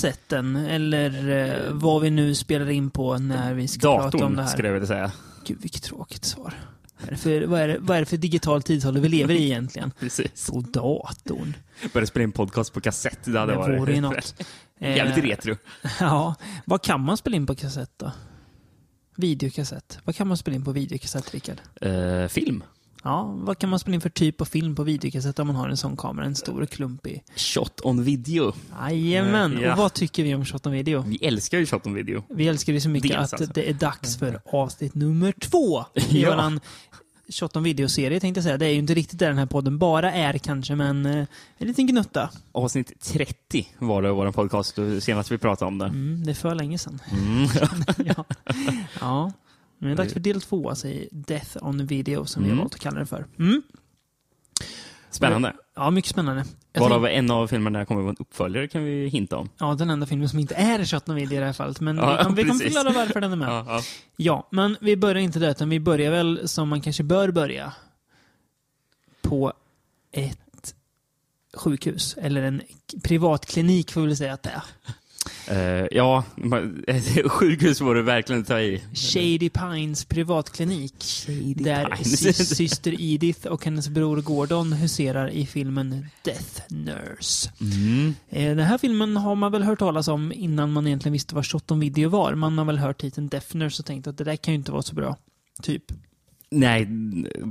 kassetten? Eller eh, vad vi nu spelar in på när vi ska prata om det Datorn, här? skulle jag vilja säga. Gud, vilket tråkigt svar. Vad är, det för, vad, är det, vad är det för digital tidsålder vi lever i egentligen? Precis. På datorn. Började spela in podcast på kassett. Det hade Det varit något. jävligt Eh, retro. Ja, vad kan man spela in på kassett då? Videokassett. Vad kan man spela in på videokassett, Rickard? Eh, film. Ja, vad kan man spela in för typ av film på videokassett om man har en sån kamera? En stor klumpig. Shot on video. Jajamän! Ja. Och vad tycker vi om Shot on Video? Vi älskar ju shot on video. Vi älskar det så mycket Dels att alltså. det är dags för avsnitt nummer två i Ja. våran Shot on Video-serie tänkte jag säga. Det är ju inte riktigt där den här podden bara är kanske, men eh, en liten gnutta. Avsnitt 30 var det vår podcast senast vi pratade om det. Mm, det är för länge sedan. Mm. ja. ja. Men det är dags för del två, alltså Death on Video, som vi har Mm. valt att kalla det för. Mm. Spännande. Ja, mycket spännande. Varav tänk- en av filmerna kommer vara en uppföljare kan vi hinta om. Ja, den enda filmen som inte är Shot Video i det här fallet. Men Ja, vi precis. förklara varför den är med. Ja, ja. Ja, men vi börjar inte där, utan vi börjar väl som man kanske bör börja. På ett sjukhus, eller en privatklinik får vi väl säga att det är. Eh, ja, sjukhus var det verkligen att ta i. Shady Pines privatklinik. där Pines. sy- syster Edith och hennes bror Gordon huserar i filmen Death Nurse. Mm. Eh, Den här filmen har man väl hört talas om innan man egentligen visste vad Shot on Video var. Man har väl hört titeln Death Nurse och tänkt att det där kan ju inte vara så bra. Typ. Nej,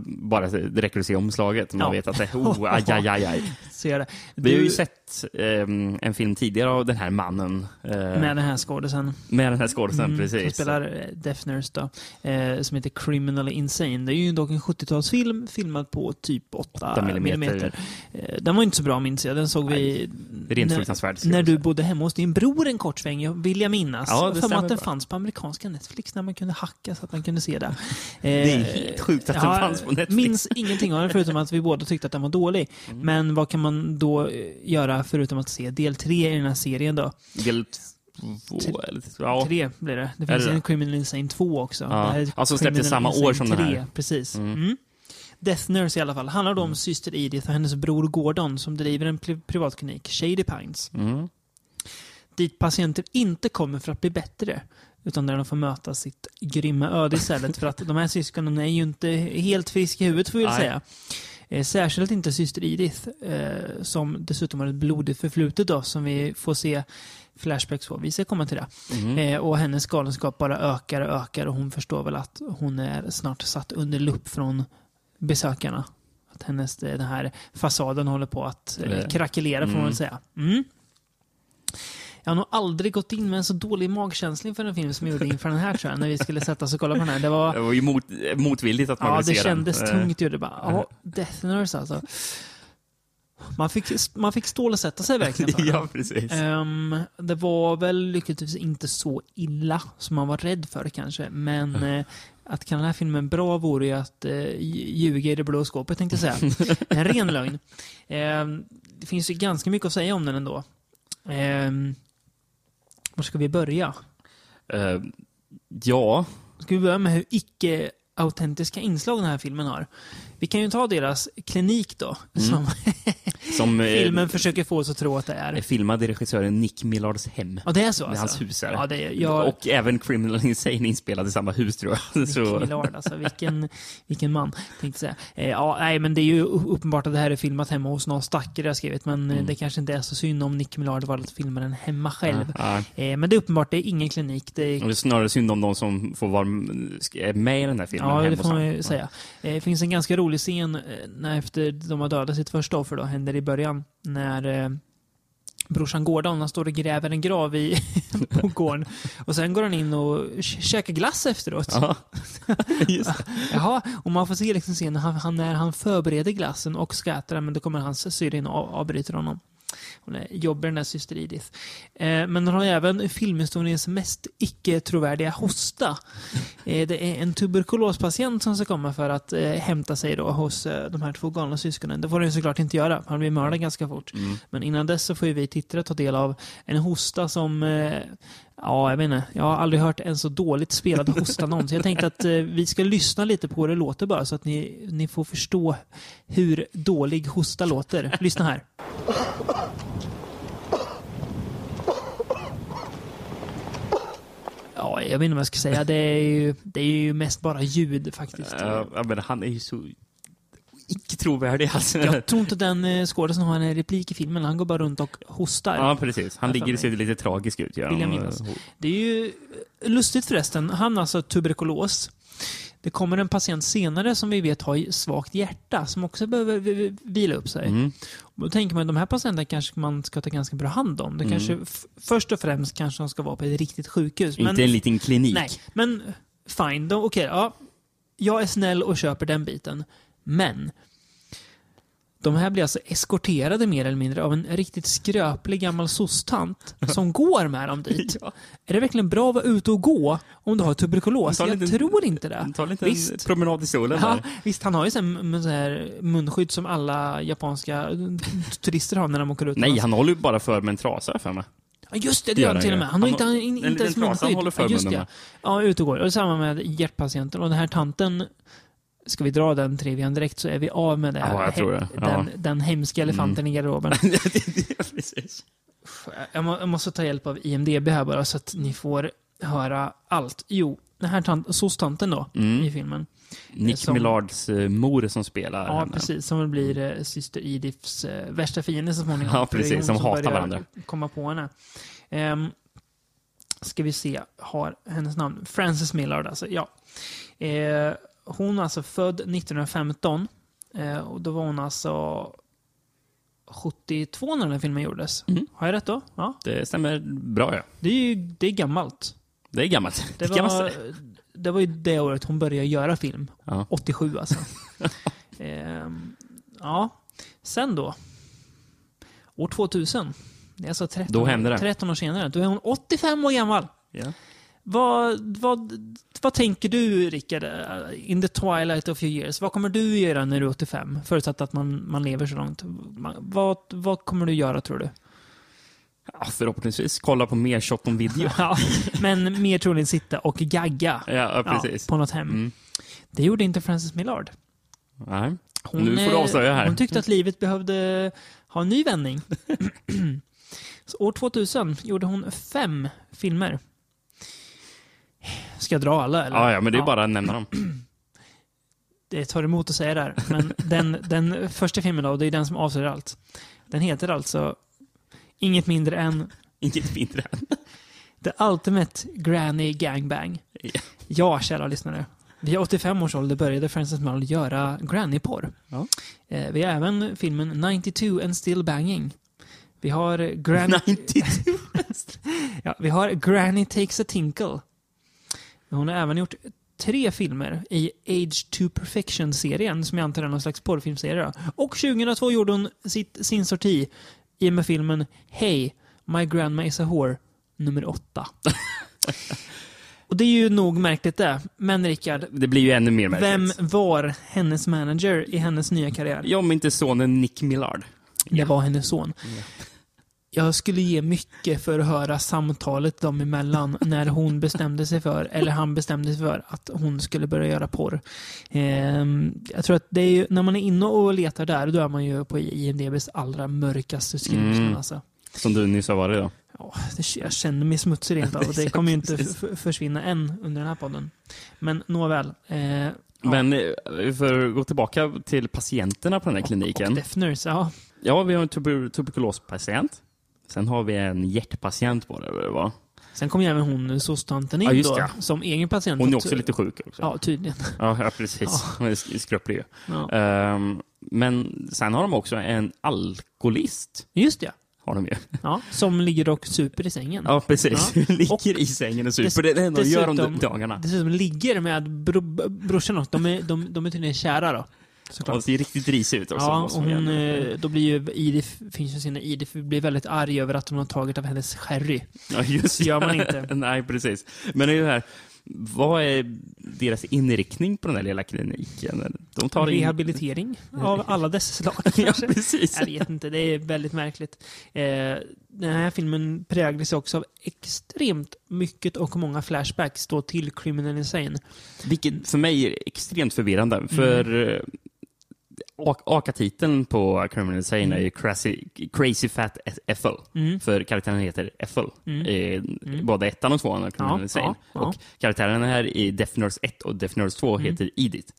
bara det räcker att se omslaget. Man Ja. vet att det oh, aj, aj, aj, det. Vi har ju Du- sett ehm, en film tidigare av den här mannen. eh, Med den här skådisen. med den här skådisen, Mm, Som precis. spelar eh, Death Nurse då. Eh, som heter Criminally Insane. Det är ju dock en 70-talsfilm filmad på typ 8 8 millimeter. Eh, den var inte så bra minns jag. Den såg vi... Rent när- fruktansvärt. När du bodde hemma hos din bror en kort sväng, vill jag minnas. Ja, det för att den bra. fanns på amerikanska Netflix när man kunde hacka så att man kunde se det. Det helt sjukt att den fanns på Netflix. minns ingenting av den förutom att vi båda tyckte att den var dålig. Mm. Men vad kan man då eh, göra förutom att se del tre i den här serien då? Del två, eller ja. Tre blir det. Det finns det en? Criminal Insane 2 också. Ja. Det här är Alltså släpptes samma Insane år som den här. 3, Precis. Mm. Mm. Death Nurse i alla fall. Handlar då om syster Edith och hennes bror Gordon som driver en pri- privatklinik, Shady Pines. Mm. Dit patienter inte kommer för att bli bättre. Utan där de får möta sitt grymma öde istället. för att de här syskonen är ju inte helt friska i huvudet får vi väl säga. Eh, särskilt inte syster Edith, eh, som dessutom har ett blodigt förflutet då, som vi får se flashbacks på. Vi ska komma till det. Mm. Och hennes galenskap bara ökar och ökar och hon förstår väl att hon är snart satt under lupp från besökarna. Att hennes, den här fasaden håller på att krackelera får man Mm. väl säga. Mm. Jag har nog aldrig gått in med en så dålig magkänsla inför en film som jag gjorde inför den här tror jag, när vi skulle sätta oss och kolla på den här. Det var, Det var ju mot, motvilligt att man ja, vill det se kändes den. Eh, tungt ju. Det bara, ja, Death Nurse alltså. Man fick, man fick stålsätta sig verkligen för den. ja, precis. Ehm, det var väl lyckligtvis inte så illa som man var rädd för kanske. Men eh, att kalla den här filmen bra vore ju att eh, ljuga i det blå skåpet tänkte jag säga. En ren lögn. Ehm, det finns ju ganska mycket att säga om den ändå. Um, var ska vi börja? Eh, ja, Ska vi börja med hur icke autentiska inslag den här filmen har? Vi kan ju ta deras klinik då, som som eh, filmen försöker få oss att tro att det är är. filmad i regissören Nick Millards hem. Ja, det är så Det är alltså? hans hus här. Ja, är, jag, Och även Criminal Insane inspelad i samma hus tror jag. Nick Så, Millard, alltså vilken, vilken man, tänkte säga. Eh, ja, nej, men det är ju uppenbart att det här är filmat hemma hos någon stackare jag skrivit, men eh, Mm. det kanske inte är så synd om Nick Millard valde att filma den hemma själv. ja, Eh, men det är uppenbart, det är ingen klinik. Det är, det är snarare synd om de som får vara med i den här filmen. ja, det får man ju säga. Det finns en ganska rolig scen eh, när efter de har dödat sitt första offer då, händer i början, när eh, brorsan Gordon, han står och gräver en grav i, på gården. Och sen går han in och kä- käkar glass efteråt. Ja, just. Jaha, och man får se liksom scenen han, han, när han förbereder glassen och ska äta den, men då kommer hans syrra in och av, avbryter honom. Hon är jobbig den där syster Edith. Eh, men hon har även filmhistoriens mest icke-trovärdiga hosta. Eh, det är en tuberkulospatient som ska komma för att eh, hämta sig då hos de här två galna syskonen. Det får han såklart inte göra, han blir mördad ganska fort. Mm. Men innan dess så får vi tittare ta del av en hosta som Ja, jag menar, jag har aldrig hört en så dåligt spelad hosta någonsin. Jag tänkte att eh, vi ska lyssna lite på hur det låter bara så att ni, ni får förstå hur dålig hosta låter. Lyssna här. Ja, jag vet inte vad jag ska säga. Det är ju, det är ju mest bara ljud faktiskt. Ja, men han är ju så icke trovärdig alltså. Jag tror inte den eh, skådisen har en replik i filmen. Han går bara runt och hostar. Ja, precis. Han ligger för ser lite tragisk ut. Vill jag minnas. Det är ju lustigt förresten. Han har alltså tuberkulos. Det kommer en patient senare som vi vet har svagt hjärta som också behöver vi- vi- vila upp sig. Mm. Och Då tänker man att de här patienterna kanske man ska ta ganska bra hand om. Det Mm. kanske, först och främst kanske de ska vara på ett riktigt sjukhus. Inte en liten klinik. Nej, men fine. Okej, ja. Jag är snäll och köper den biten. Men de här blir alltså eskorterade mer eller mindre av en riktigt skröplig gammal sosstant som går med dem dit. Ja. Är det verkligen bra att vara ute och gå om du har tuberkulos? Jag liten- tror inte det. Ta en liten Visst. promenad i solen Ja, där. visst, han har ju med så här munskydd som alla japanska turister har när de åker ut. Nej, han håller ju bara för med en trasa för mig. Ja, just det, det gör han till och med. Han har inte, han, inte en inte ens trasa han munskydd. håller för ja, just det. Ja, ute och går. Och samma med hjärtpatienten. Och den här tanten, ska vi dra den trivian direkt så är vi av med det här. Ja, jag tror det. Ja. Mm. Den, den hemska elefanten i garderoben. precis. jag, må, jag måste ta hjälp av IMDB här bara så att ni får höra allt. Jo, den här tant, soc-tanten då, Mm. i filmen. Nick Som- Millards eh, mor som spelar Ja, henne. precis. Som blir eh, syster Ediths eh, värsta fiende så småningom. Ja, precis, hon som hatar varandra. komma på henne. Um, ska vi se, har hennes namn. Frances Millard alltså, ja. Eh, hon är alltså född 1915. Eh, och då var hon alltså 72 när den här filmen gjordes. Mm. Har jag rätt då? Ja. Det stämmer bra ja. Det är ju det är gammalt. Det är gammalt. Det man var, det var ju det året hon började göra film. Ja. 87 alltså. Ehm, ja, sen då. År 2000. Det är alltså 13, Då hände det. 13 år senare. Då är hon 85 år gammal. Ja. Vad, vad, vad tänker du, Rickard, eh, in the twilight of your years? Vad kommer du göra när du är 85? Förutsatt att man, man lever så långt. Vad, vad kommer du göra, tror du? Ja, förhoppningsvis kolla på mer shot on video. Ja, men mer troligen sitta och gagga Ja, ja precis. på något hem. Mm. Det gjorde inte Frances Millard. Nej. Hon, Nu får du eh, avslöja här. Hon tyckte att livet behövde ha en ny vändning. År 2000 gjorde hon fem filmer. Ska jag dra alla eller? Ja, ja, men det är bara att nämna dem. Det tar emot att säga det här. Men den, den första filmen då, det är den som avslöjar allt. Den heter alltså inget mindre än Inget mindre än. The Ultimate Granny Gangbang. Ja. Ja, kära lyssnare. Vid 85 års ålder började Frances Millard göra grannyporr. Ja. Eh, vi har även filmen 92 and Still Banging. Vi har Granny... 92. ja, vi har Granny Takes a Tinkle. Hon har även gjort tre filmer i Age to Perfection-serien, som jag antar är någon slags porrfilmserie. Och 2002 gjorde hon sitt, sin sorti i och med filmen Hey, My Grandma is a Whore, nummer åtta. Och det är ju nog märkligt det. Men Rickard, Det blir ju ännu mer vem märkligt. var hennes manager i hennes nya karriär? Ja, men inte sonen Nick Millard. Det var hennes son. Jag skulle ge mycket för att höra samtalet dem emellan när hon bestämde sig för, eller han bestämde sig för, att hon skulle börja göra porr. Ehm, jag tror att det är ju, när man är inne och letar där, då är man ju på IMDBs allra mörkaste skrymslen Mm. alltså. Som du nyss har varit då. Ja, jag känner mig smutsig rent av och det kommer ju inte försvinna än under den här podden. Men nåväl. Eh, ja. Men eh, för att gå tillbaka till patienterna på den här Och kliniken. Death Nurse, ja. Ja, vi har en tuber tuberkulospatient. Sen har vi en hjärtpatient på det, det var. Sen kom ju även hon soc-tanten in Ja, just då, det. som egen patient. Hon är också lite sjuk också. Ja, tydligen. Ja, ja precis. Hon är sk- skröplig. Ja. Ehm, men sen har de också en alkoholist. Just det. Har de ju. Ja, som ligger och super i sängen. Ja, precis. Ja. Ligger i sängen och super. Det är det enda de gör om dagarna. Dessutom ligger med bro, brorsan också. De är, de, de är tydligen kära då. Såklart. ser riktigt risig ut också. Ja, och hon, eh, då blir ju Edith, finns ju sina Edith blir väldigt arg över att hon har tagit av hennes sherry. Ja, just så gör man inte. Nej, precis. Men det är ju här, vad är deras inriktning på den här lilla kliniken? De tar in... Rehabilitering av alla dess slag. Ja, precis. Jag vet inte, det är väldigt märkligt. Eh, den här filmen präglades också av extremt mycket och många flashbacks då till Criminal Insane. Vilket för mig är extremt förvirrande. Mm. För A- AKA-titeln på Criminal Insane Mm. är ju Crazy, Crazy Fat Ethel. För karaktären heter Ethel. I både ettan och tvåan av Criminal Mm. Ja, Insane. ja, ja. Och karaktären här i Death Nurse 1 och Death Nurse 2 Mm. heter Edith.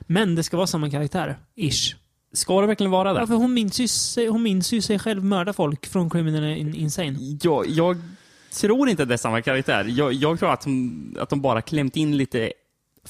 Men det ska vara samma karaktär. Ish. Ska det verkligen vara det? Ja, för hon minns, ju sig, hon minns ju sig själv mörda folk från Criminal in, Insane. Jag, jag tror inte att det är samma karaktär. Jag, jag tror att de, att de bara klämt in lite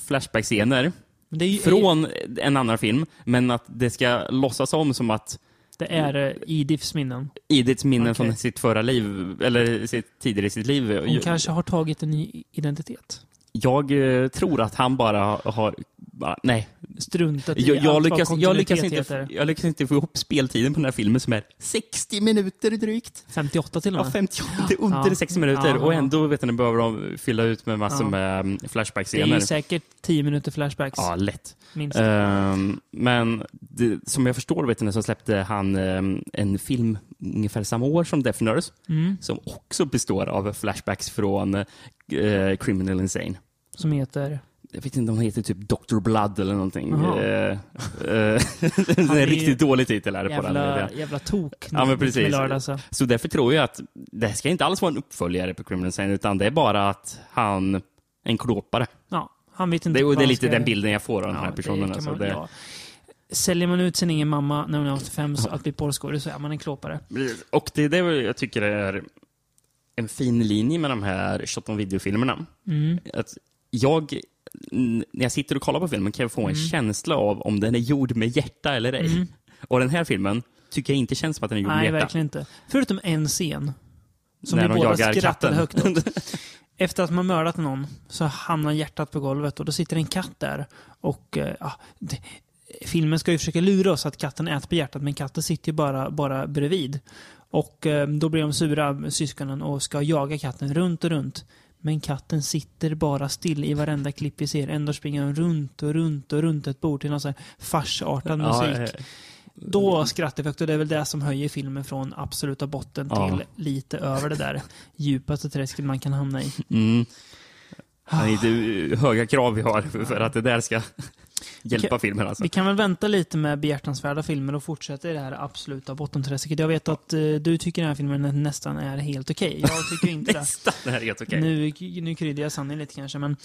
Flashback-scener ju, från en annan film, men att det ska låtsas om som att Det är uh, Ediths minnen. Ediths minnen Okej. från sitt förra liv, eller sitt, tidigare i sitt liv. Hon kanske har tagit en ny identitet. jag eh, tror att han bara har... Bara, nej, Struntat i jag, jag, allt vad lyckas, jag, lyckas inte, jag lyckas inte få ihop speltiden på den här filmen som är 60 minuter drygt. 58 till och Ja, med. 58, det är under Ja. 60 minuter. Ja, och ja. ändå vet ni, behöver de fylla ut med massor Ja. med mm, det är Flashback-scener. ju säkert 10 minuter flashbacks. Ja, lätt. Minst. Ehm, men det, som jag förstår vet ni, så släppte han ehm, en film ungefär samma år som Death Nurse, Mm. som också består av flashbacks från eh, Criminal Insane. Som heter... Jag vet inte om den heter typ Dr. Blood eller någonting. Eh, eh, det är Han är en riktigt dålig titel är det på den. Jävla, jävla tok. Ja, men precis. Lördag, alltså. Så därför tror jag att det ska inte alls vara en uppföljare på Criminal Insane, utan det är bara att han en klåpare. Ja, han vet inte Det, och det är han lite den bilden jag får av den här personen. det alltså. man, det, ja. Säljer man ut sin egen mamma när hon är 85 så att bli porrskådis så är man en klåpare. Och det är det jag tycker är en fin linje med de här shot on video-filmerna. Mm. Att jag, när jag sitter och kollar på filmen kan jag få en Mm. känsla av om den är gjord med hjärta eller ej. Och den här filmen tycker jag inte känns som att den är gjord Nej, med hjärta. verkligen inte. Förutom en scen. Som När vi båda skrattade katten. högt åt. Efter att man mördat någon så hamnar hjärtat på golvet och då sitter en katt där. Och eh, ja, det, filmen ska ju försöka lura oss att katten äter på hjärtat, men katten sitter ju bara, bara bredvid. Och eh, då blir de sura, syskonen, och ska jaga katten runt och runt. Men katten sitter bara still i varenda klipp vi ser. Ändå springer den runt och runt och runt ett bord till någon sån farsartad Ja, musik. eh, Då skrattar vi och det är väl det som höjer filmen från absoluta botten Ja. till lite över det där djupaste träsket man kan hamna i. Mm. Det är inte höga krav vi har för att det där ska hjälpa filmen. Alltså. Vi kan väl vänta lite med behjärtansvärda filmer och fortsätta i det här absoluta bottenträsket. Jag vet att eh, du tycker den här filmen nästan är helt okej. Jag tycker inte det. Nästan, är helt okej. Nu, nu kryddar jag sanningen lite kanske, men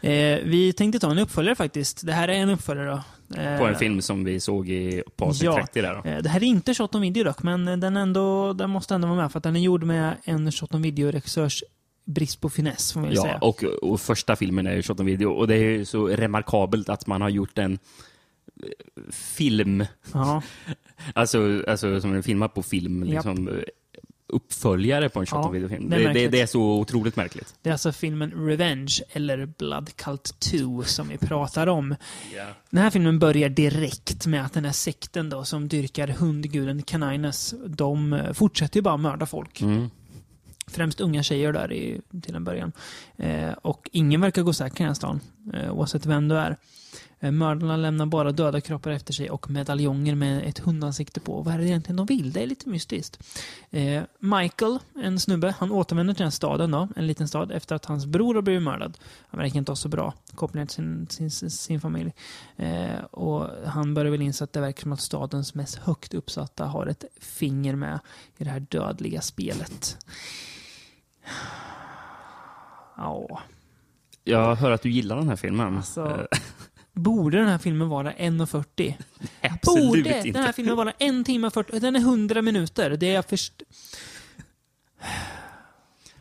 eh, vi tänkte ta en uppföljare faktiskt. Det här är en uppföljare då. Eh, På en film som vi såg i, på avsnitt Ja. 30 där då. Eh, Det här är inte Shot on Video dock, men den, ändå, den måste ändå vara med för att den är gjord med en Shot on Video-regissörs brist på finess, får man ju Ja, säga. och, och första filmen är ju shot on video och det är ju så remarkabelt att man har gjort en eh, film, Ja. alltså, alltså som är filmad på film, liksom, eh, uppföljare på en shot Ja, on video-film. det är Det, det, är så otroligt märkligt. Det är alltså filmen Revenge, eller Blood Cult 2, som vi pratar om. Den här filmen börjar direkt med att den här sekten då, som dyrkar hundguden Canines, de eh, fortsätter ju bara mörda folk. Mm. Främst unga tjejer där i, till en början. Eh, och ingen verkar gå säker i den här stan, eh, oavsett vem du är. Eh, mördarna lämnar bara döda kroppar efter sig och medaljonger med ett hundansikte på. Vad är det egentligen de vill? Det är lite mystiskt. Eh, Michael, en snubbe, han återvänder till den här staden då, en liten stad, efter att hans bror har blivit mördad. Han verkar inte ha så bra kopplingar till sin, sin, sin, familj. Eh, och han börjar väl inse att det verkar som att stadens mest högt uppsatta har ett finger med i det här dödliga spelet. Ja, Jag hör att du gillar den här filmen. Alltså, Eh, borde den här filmen vara 1.40? Absolut Borde inte. den här filmen vara en timme och 40? Den är 100 minuter. Det är först...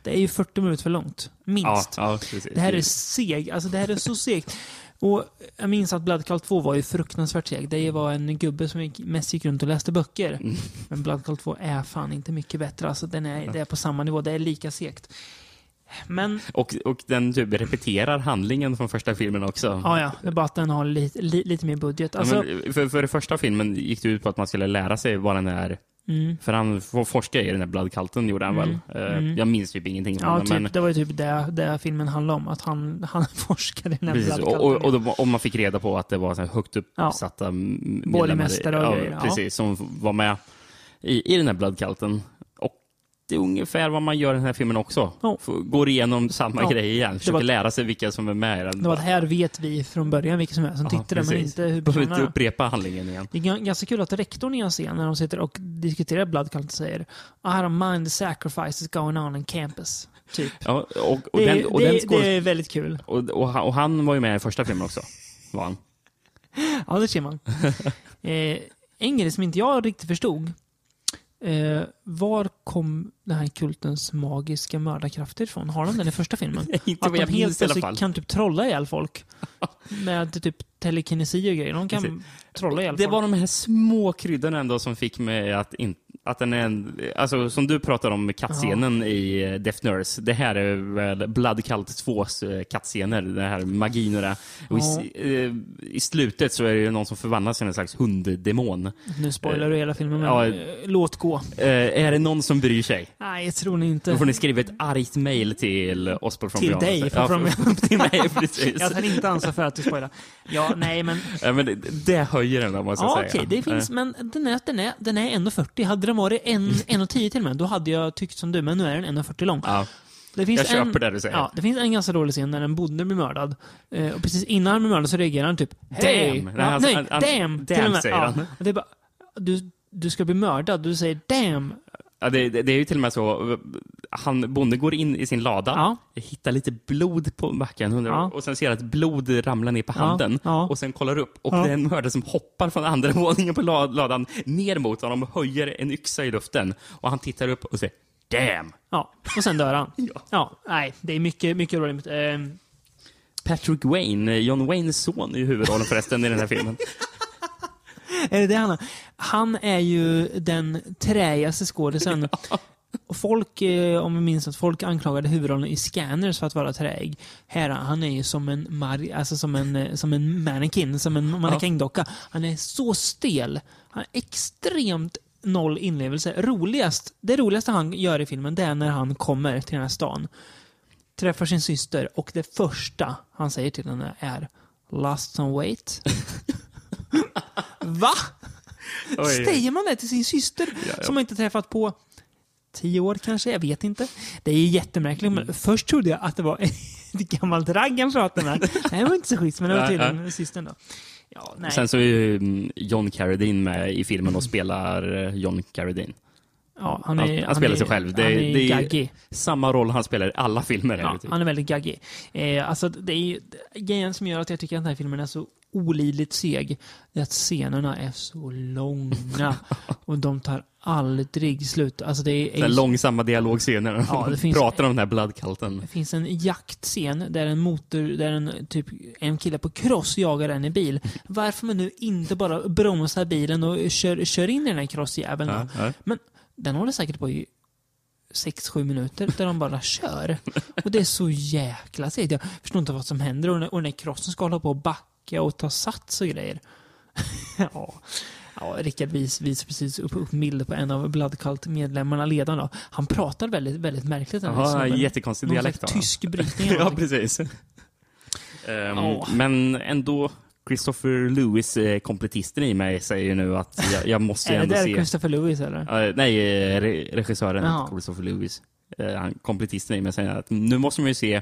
Det är ju 40 minuter för långt. ja, Minst. ja, precis. Det här är seg. Alltså det här är så segt. Och jag minns att Blood Cult 2 var ju fruktansvärt seg. Det var en gubbe som gick, mest gick runt och läste böcker. Mm. Men Blood Cult 2 är fan inte mycket bättre. Alltså den är, det är på samma nivå. Det är lika segt. Men, Och, och den typ repeterar handlingen från första filmen också. ja ja, det är bara att den har lite, li, lite mer budget. Ja, Alltså, men för, för första filmen gick det ut på att man skulle lära sig vad den är. Mm. För han forskade i den här Bloodculten, gjorde han Mm, väl? Eh, mm. Jag minns typ ingenting från Ja, den. typ, Men, det var ju typ det, det filmen handlade om. Att han, han forskade i den här precis, Blood och, och, och, och man fick reda på att det var så högt uppsatta ja. Borgmästare och grejer, ja. Precis, som var med i, i den här Bloodculten. Det är ungefär vad man gör i den här filmen också. Ja. Går igenom samma Ja. grej igen. Försöker var- lära sig vilka som är med i den. Det var att här vet vi från början vilka som är som Ja, tyckte det, men precis. inte hur Behöver inte personerna... upprepa handlingen igen. Det är gan- ganska kul att rektorn i en scen när de sitter och diskuterar Blood Cult säger I don't mind the sacrifices going on in campus. Typ. Ja, och, och, det, den, och, det, den det skådes- är väldigt kul. och, och, han- och han var ju med i första filmen också. Var han. Ja, det ser man. eh, en grej som inte jag riktigt förstod. Eh, var kom den här kultens magiska mördarkrafter ifrån? Har de den i första filmen? Inte Att de helt minns i alla plötsligt fall. kan typ trolla ihjäl folk. Med typ telekinesi och grejer. De kan trolla ihjäl Det folk. var de här små kryddorna ändå som fick mig att in, att den är en, alltså som du pratar om kattscenen i eh, Death Nurse. Det här är väl Blood Cult 2s eh, kattscener, det här magin och det. Och i, s- eh, I slutet så är det någon som förvandlas till en slags hunddemon. Nu spoilar du hela filmen, men Ja. låt gå. Är det någon som bryr sig? Nej, jag tror ni inte. Då får ni skriva ett argt mail till oss på From Till Beyond. dig, Ja, från till mig, precis. Jag tar inte ansvar för att du spoilar. Ja, nej, men... Ja, men det, det höjer den, måste jag Ja, säga. okej, det finns, men den är, den är, den är 1,40. Hade den varit en- 1,10 till och med, då hade jag tyckt som du, men nu är den 1,40 lång. Ja, Det finns jag köper en, det du säger. Ja, det finns en ganska rolig scen när en bonde blir mördad. Eh, och precis innan han blir mördad så reagerar han typ! Damn! Nej, Ja, han- damn! damn, till och med. säger ja. han. Och det är bara, du, du ska bli mördad, du säger damn! Ja, det, det, är ju till och med så, han, bonden går in i sin lada, Ja. hittar lite blod på backen Ja. och sen ser att blod ramlar ner på handen. ja. Och sen kollar upp och det är en mördare som hoppar från andra våningen på la- ladan ner mot honom och höjer en yxa i luften. Och han tittar upp och säger Damn! Ja, och sen dör han. Ja. Nej, det är mycket, mycket roligt. Eh, Patrick Wayne, John Waynes son i huvudrollen förresten i den här filmen. Är det det han har? Han är ju den träigaste skådisen. Och folk, eh, om vi minns att folk anklagade huvudrollen i Scanners för att vara träig. Här, han är ju som en, mar- alltså som en, eh, som en mannequin, som en mannekängdocka. Han är så stel. Han har extremt noll inlevelse. Roligast, det roligaste han gör i filmen, det är när han kommer till den här stan. Träffar sin syster och det första han säger till henne är Lost some weight. Va? Säger man det till sin syster ja. som man inte träffat på tio år kanske? Jag vet inte. Det är jättemärkligt. Mm. Men först trodde jag att det var ett gammalt ragg han pratade med. Det var inte så schysst, men det var tydligen systern då. Ja. Sen så är ju mm, John Carradine med i filmen och spelar eh, John Carradine. Ja, han, Han, är, han spelar är, sig själv. Det, han är det är gaggig. samma roll han spelar i alla filmer. Här, Ja, typ. han är väldigt gaggig. Eh, alltså, det är ju grejen som gör att jag tycker att den här filmen är så olidligt seg. Det är att scenerna är så långa och de tar aldrig slut. Alltså det är, här långsamma dialogscener. Ja, det finns- pratar om den här bloodculten. Det finns en jaktscen där en motor, där en, typ, en kille på cross jagar en i bil. Varför man nu inte bara bromsar bilen och kör, kör in i den här crossjäveln? Ja, ja. Men den håller säkert på i 6-7 minuter där de bara kör. Och det är så jäkla segt. Jag förstår inte vad som händer och när, och när crossen ska hålla på och backa och ta sats och grejer. ja. Ja, Rickard vis, visar precis upp, upp bild på en av Bloodcult-medlemmarna, ledaren då. Han pratar väldigt, väldigt märkligt. snubben. jättekonstig Någon dialekt. va? tysk brytning. ja, precis. Ehm, Ja. Men ändå, Christopher Lewis, eh, kompletisten i mig, säger ju nu att jag, jag måste ju Är det ändå se... Christopher Lewis eller? Eh, nej, eh, re- regissören Jaha. Christopher Lewis. Uh, han, kompletisten i mig säger att nu måste man ju se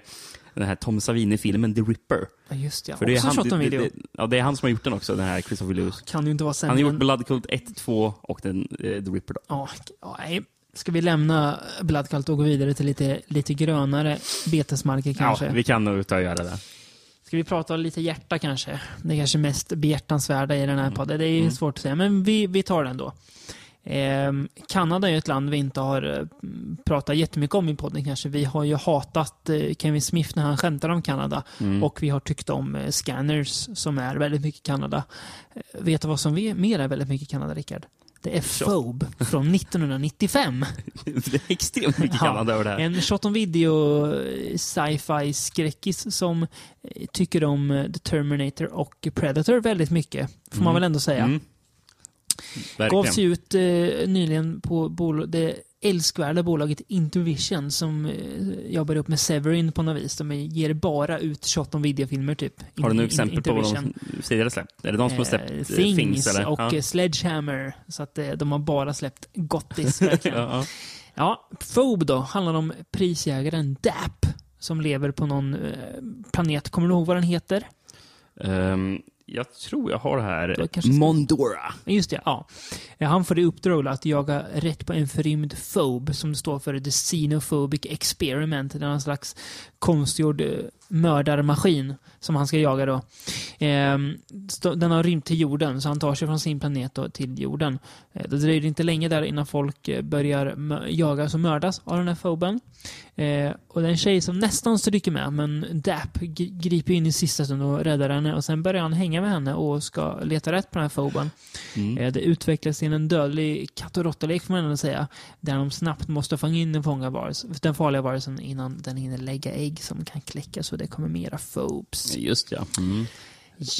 den här Tom Savini-filmen The Ripper. Ja, just det. För det är, han, shot det, on det, video. det, ja, det är han som har gjort den också, den här Christopher Lewis. Kan ju inte vara sämre Han har gjort Blood Cult 1, 2 och den, eh, The Ripper. Då. Ja, ja, nej. Ska vi lämna Bloodcult och gå vidare till lite, lite grönare betesmarker kanske? Ja, vi kan nog ta och göra det. Ska vi prata lite hjärta kanske? Det är kanske mest behjärtansvärda i den Mm. här podden. Det är ju svårt att säga, men vi, vi tar den då. Ehm, Kanada är ju ett land vi inte har eh, pratat jättemycket om i podden kanske. Vi har ju hatat eh, Kevin Smith när han skämtar om Kanada. Mm. Och vi har tyckt om eh, Scanners som är väldigt mycket Kanada. Eh, vet du vad som vi- mer är väldigt mycket Kanada, Rickard? Det är Phobe från 1995. det är extremt mycket Kanada över det här. En shot on video eh, sci-fi skräckis som eh, tycker om eh, The Terminator och Predator väldigt mycket. Får man Mm. väl ändå säga. Mm. Gavs Verkligen. ju ut eh, nyligen på bol- det älskvärda bolaget Intervision som eh, jobbar upp med Severin på något vis. De ger bara ut shot on video-filmer typ. Har du några exempel på vad de tidigare släppt? Är det de som har släppt Eh, eh, Things, Things? eller? och ja. eh, Sledgehammer. Så att eh, de har bara släppt gottis verkligen. ja, ja. Då handlar om prisjägaren Dap som lever på någon eh, planet. Kommer du ihåg vad den heter? Ehm, jag tror jag har det här. Mondora. Just det, ja. Ja, Han får i uppdrag att jaga rätt på en förrymd phobe som står för The Xenophobic Experiment. Det är en slags konstgjord eh, mördarmaskin som han ska jaga då. Ehm, den har rymt till jorden, så han tar sig från sin planet till jorden. Eh, det dröjer inte länge där innan folk eh, börjar jagas och mördas av den här phoben. Eh, och det är en tjej som nästan stryker med, men Dap griper in i sista stund och räddar henne. Och sen börjar han hänga med henne och ska leta rätt på den här phoben. Mm. Det utvecklas till en dödlig katt och råttalek får man ändå säga. Där de snabbt måste fånga in den, fånga varelse, den farliga varelsen innan den hinner lägga ägg som kan kläckas och det kommer mera phobes. Just ja. Mm.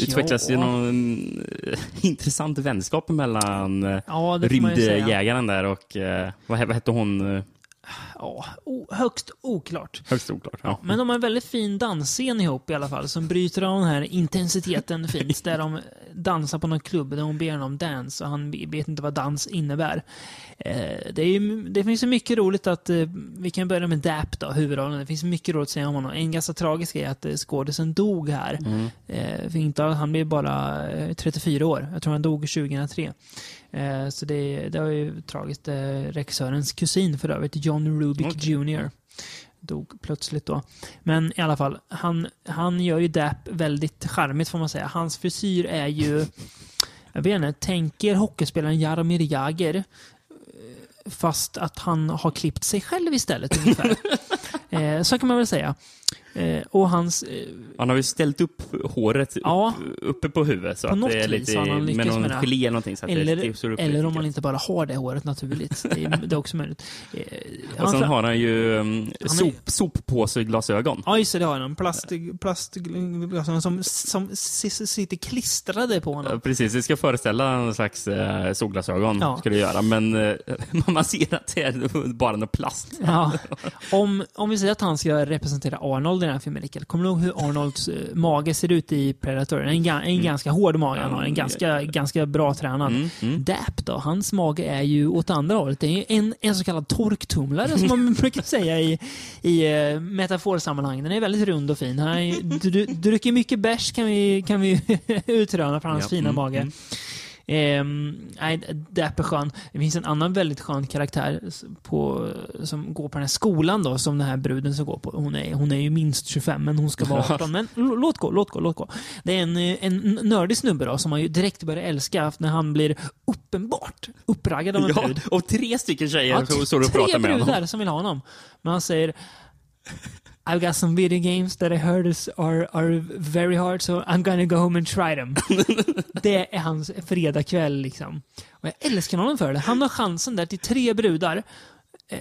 Utvecklas ju någon eh, intressant vänskap mellan eh, Ja, det rymdjägaren där och eh, vad hette hon? Ja, högst oklart. Högst oklart. Ja. Men de har en väldigt fin dansscen ihop i alla fall som bryter av den här intensiteten fint. Där de dansar på någon klubb där hon ber honom dans och han vet inte vad dans innebär. Eh, det, är det finns ju mycket roligt att, eh, vi kan börja med Dap då, huvudrollen. Det finns mycket roligt att säga om honom. En ganska tragisk grej är att eh, skådisen dog här. Mm. För inte, han blev bara eh, 34 år. Jag tror han dog 2003. Eh, så det, det var ju tragiskt. Eh, regissörens kusin för övrigt, John Rubik Okej. Jr. Dog plötsligt då. Men i alla fall, han, han gör ju Dap väldigt charmigt får man säga. Hans frisyr är ju, jag vet inte, tänker hockeyspelaren Jaromir Jagr eh, fast att han har klippt sig själv istället ungefär. eh, så kan man väl säga. Eh, och hans eh, Han har ju ställt upp håret upp, Ja. uppe på huvudet så På att något det är lite han med någon med det. gelé eller någonting. Så att det Eller, upp eller lite om man inte bara har det håret naturligt. Det är, det är också möjligt. Eh, Och han sen har han ju um, är- sop, soppåseglasögon. Ja, just det, det har han. Plast, plastglasögon som, som s- s- sitter klistrade på Ja, honom. Precis, det ska föreställa en slags eh, solglasögon. Ja. Ska det göra. Men eh, man ser att det är bara något plast. Ja. Om, om vi säger att han ska representera Arnold den här filmen, Rickard. Kommer du ihåg hur Arnolds eh, mage ser ut i Predator? En, en ganska hård mage han har. En ganska, ganska bra tränad. Mm, mm. Dap då, hans mage är ju åt andra hållet. Det är en, en så kallad torktumlare som man brukar säga i, i eh, metaforsammanhang. Den är väldigt rund och fin. Han dricker mycket bärs kan vi, kan vi utröna från hans Ja, fina mm, mage. Ehm, nej, Dap är skön. Det finns en annan väldigt skön karaktär på, som går på den här skolan då, som den här bruden som går på. Hon är, hon är ju minst 25, men hon ska vara 18. Men låt gå, låt gå, låt gå. Det är en, eh, en nördig snubbe då, som man ju direkt börjar älska när han blir uppenbart uppraggad av en Ja, brud. och tre stycken tjejer Ja, som står och tre pratar med honom. brudar som vill ha honom. Men han säger I've got some video games that I heard is, are, are very hard so I'm gonna go home and try them. det är hans fredagkväll liksom. Och jag älskar honom för det. Han har chansen där till tre brudar